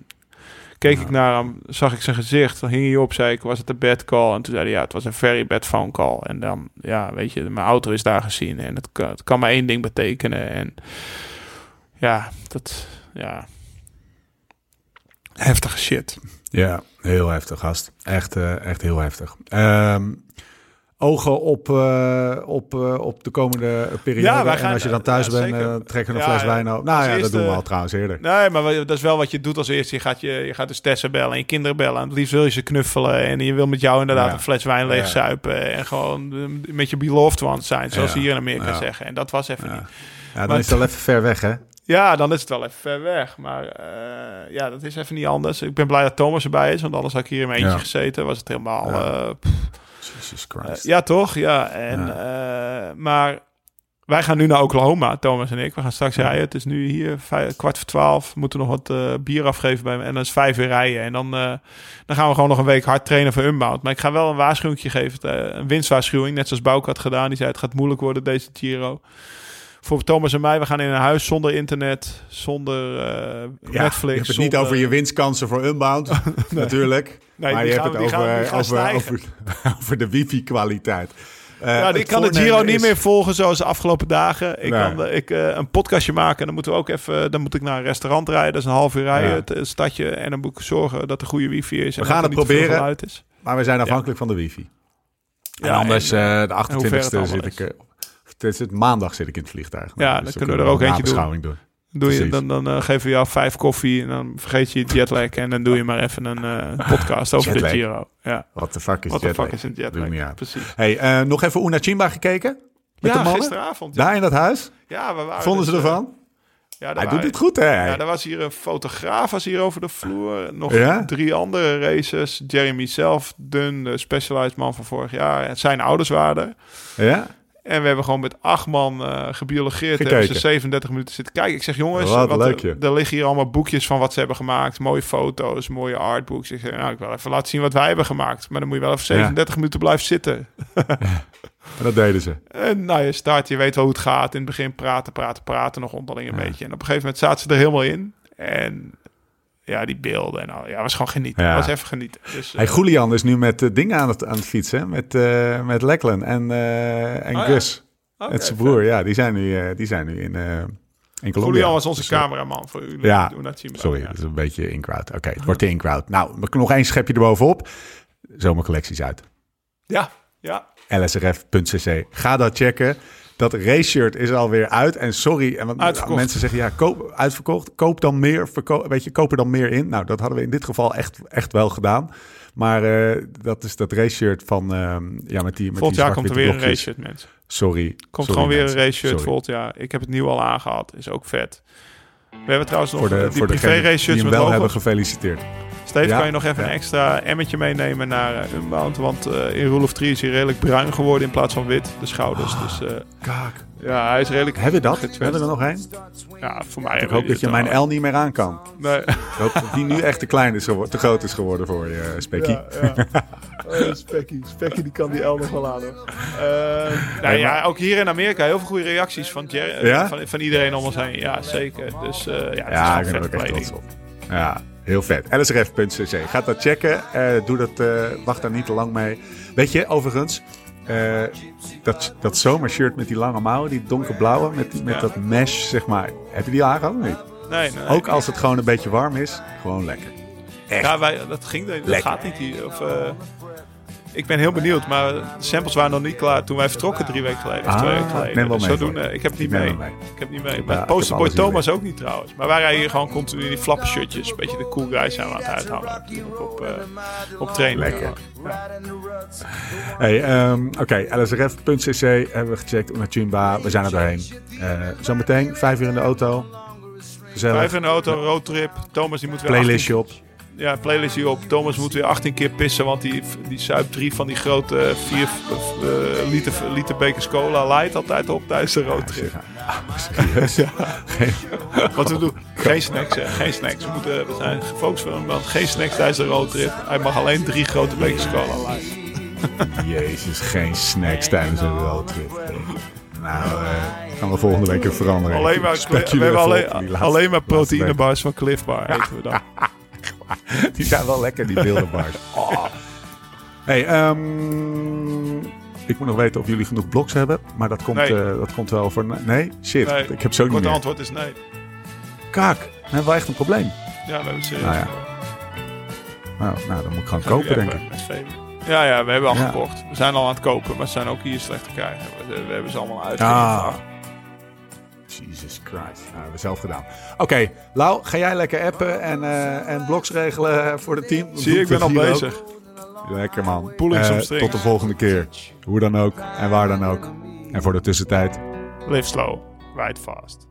Keek Ja. ik naar hem, zag ik zijn gezicht, dan hing hij op, zei ik, was het een bad call? En toen zei hij, ja, het was een very bad phone call. En dan, ja, weet je, mijn auto is daar gezien en het kan, het kan maar één ding betekenen. En ja, dat, ja, heftige shit. Ja, heel heftig, gast. Echt, eh, echt heel heftig. Ehm, ogen op, eh, op, eh, op de komende periode. Ja, wij gaan- en als je dan thuis ja, bent, zeker. eh, trekken we een Ja, fles wijn op. Nou ja, dat doen we al trouwens eerder. Nee, maar dat is wel wat je doet als eerste. Je gaat, je, je gaat dus Tessa bellen en je kinderen bellen. En het liefst wil je ze knuffelen. En je wil met jou inderdaad een fles wijn leeg Ja. zuipen. En gewoon met je beloved ones zijn. Zoals ze hier in Amerika zeggen. En dat was even niet. Ja, dan Maar- is het wel even ver weg, hè? Ja, dan is het wel even ver weg. Maar ja, dat is even niet anders. Ik ben blij dat Thomas erbij is. Want anders had ik hier in mijn eentje Ja. gezeten. Was het helemaal... Ja. Jesus eh, Christ. ja, toch? Ja. En, eh, maar wij gaan nu naar Oklahoma, Thomas en ik. We gaan straks rijden. Het is nu hier vijf, kwart voor twaalf. We moeten nog wat eh, bier afgeven bij me. En dan is vijf uur rijden. En dan, dan gaan we gewoon nog een week hard trainen voor Unbound. Maar ik ga wel een waarschuwing geven. een winstwaarschuwing. Net zoals Bouke had gedaan. Die zei het gaat moeilijk worden deze Giro. Voor Thomas en mij, we gaan in een huis zonder internet, zonder eh, Ja, Netflix. je hebt het niet over je winstkansen voor Unbound, *laughs* natuurlijk. Nee, maar je gaan- hebt het over, gaan over, over, *laughs* over de wifi-kwaliteit. Eh, Ja, het ik kan voornemen Giro niet meer volgen zoals de afgelopen dagen. Ik Nee. kan de- ik, eh, een podcastje maken en dan moeten we ook even. Dan moet ik naar een restaurant rijden. Dat is een half uur rijden, Ja. het, eh, stadje. En dan moet ik zorgen dat er goede wifi is. En We dat gaan er het niet te veel proberen. is. Maar we zijn afhankelijk van de wifi. En Ja, anders, en, eh, de hoe ver 28e het zit ik... het het maandag zit ik in het vliegtuig. Ja, dan kunnen we er ook een eentje doen. doen. Doe je, dan dan eh, geven we jou vijf koffie en dan vergeet je het jetlag. En dan doe je maar even een eh, podcast over de Giro. Ja. Wat de fuck is Wat de jetlag? fuck is een jetlag? me. Precies. Hey, eh, nog even Una Chimba gekeken? Met ja, de mannen? gisteravond. Ja, Daar in dat huis? ja we waren Vonden ze dus, ervan? Ja, Hij waren- doet het goed, hè? Ja, er was hier een fotograaf was hier over de vloer. Nog Ja? drie andere races. Jeremy zelf, Dun, de Specialized man van vorig jaar. Zijn ouders waren er. Ja? En we hebben gewoon met acht man eh gebiologeerd. Gekeken. Hebben ze 37 minuten zitten kijken. Ik zeg, jongens, Wat er liggen hier allemaal boekjes van wat ze hebben gemaakt. Mooie foto's, mooie artbooks. Ik zeg, nou, ik wil even laten zien wat wij hebben gemaakt. Maar dan moet je wel even 37 minuten blijven zitten. En *laughs* dat deden ze. En nou, je start, je weet wel hoe het gaat. In het begin praten, praten, praten, nog onderling een beetje. En op een gegeven moment zaten ze er helemaal in. En ja, die beelden en al. Ja, was gewoon genieten. Ja. was even genieten. Dus, Hey, eh, Julian is nu met eh, dingen aan het, aan het fietsen. Met, eh met Lachlan en, en Oh, ja. Gus. met zijn broer. Ja, die zijn nu, die zijn nu in, in Colombia. Julian was onze Dus, cameraman voor u. Ja, Sorry, dat is een beetje in-crowd. Oké, het wordt de in-crowd. Nou, nog één schepje erbovenop. Zomercollecties uit. Ja, ja. lsrf.cc. Ga dat checken. Dat race shirt is alweer uit. En sorry, en Uitverkocht. mensen zeggen ja, koop, uitverkocht. Koop dan meer, weet je, koop er dan meer in. Nou, dat hadden we in dit geval echt, echt wel gedaan. Maar eh, dat is dat race shirt van, ehm, ja, met die met Volgend die jaar komt er weer een zwart-witte race blokjes. shirt, mensen. Sorry. Komt Sorry, gewoon weer mensen. een race shirt Sorry. volgend jaar. Ik heb het nieuw al aangehad. Is ook vet. We hebben trouwens nog Voor de, die voor privé degenen race die hem wel hebben gefeliciteerd. Steve, Ja, kan je nog even ja. een extra emmetje meenemen naar eh, Unbound? Want eh, in Rule of 3 is hij redelijk bruin geworden in plaats van wit. De schouders. Dus eh, Kak. ja, hij is redelijk... Hebben we dat? getwist. Hebben we er nog één? Ja, voor mij... Ik hoop dat je mijn L niet meer aan kan. *laughs* Nee. Ik hoop dat die nu echt te klein is te groot is geworden voor je, Spekkie. Ja, ja. *laughs* Oh, Spekkie. Spekkie die kan die L nog wel aan. hoor. Nou ja, ook hier in Amerika heel veel goede reacties van, van, van iedereen om ons heen. Ja, zeker. Dus ja, het Ja, ik is ben er ook echt trots op. Ja, heel vet. lsrf.cc. Ga dat checken. Eh, doe dat, eh, wacht daar niet te lang mee. Weet je, overigens, eh, dat, dat zomershirt met die lange mouwen, die donkerblauwe, met, die- met Ja. dat mesh, zeg maar. Heb je die aangehad of niet? Nee, nee. Ook als het gewoon een beetje warm is, gewoon lekker. Echt. Ja, wij, dat ging dat Lekker. gaat niet hier. Of, ik ben heel benieuwd, maar de samples waren nog niet klaar toen wij vertrokken drie weken geleden. Of Ah, twee weken ik geleden. wel Dus zodoende, ik heb het niet Ik mee. Ik heb niet mee. Maar ik Posterboy Thomas ook niet trouwens. Maar wij rijden hier gewoon continu in die flappen shirtjes. Een beetje de cool guys zijn we aan het uithangen. Op, eh op training. Lekker. Hey, ehm, Oké, lsrf.cc hebben we gecheckt. Naar Chimba, we zijn er doorheen. Eh, zometeen, vijf uur in de auto. Gezellig. Vijf in de auto, roadtrip. Thomas die moet weer 18 Playlistje op. Ja, playlist hierop. Thomas moet weer 18 keer pissen, want die, die zuipt drie van die grote 4 liter, liter bekers cola light altijd op tijdens de roadtrip. Serieus? Wat we doen, geen snacks, hè, geen snacks. We, moeten, we zijn gefocust op want geen snacks tijdens de roadtrip. Hij mag alleen drie grote bekers cola light. Jezus, geen snacks tijdens een roadtrip. Nou, eh gaan we volgende week even veranderen. Alleen maar, we hebben alleen, alleen maar proteïnebars van Cliff Bar *laughs* eten we dan. *laughs* Die zijn wel lekker, die beeldenbars. *laughs* Oh. Hey, ehm, ik moet nog weten of jullie genoeg blogs hebben. Maar dat komt, Nee. eh, dat komt wel voor... Nee? Shit, Nee, ik heb zo niet meer. antwoord is nee. Kaak, dan hebben we echt een probleem. Ja, we hebben serieus. Nou ja. Nou, nou, dan moet ik gewoon kopen, denk ik. Ja, ja, we hebben al Ja. gekocht. We zijn al aan het kopen, maar ze zijn ook hier slecht te krijgen. We, we hebben ze allemaal uit. Ah. Christ. Nou, hebben we zelf gedaan. Oké, Lau, ga jij lekker appen en, eh, en blogs regelen voor het team? Zie je, ik ben al ook. bezig. Lekker man. Eh, tot de volgende keer. Hoe dan ook en waar dan ook. En voor de tussentijd. Live slow, ride fast.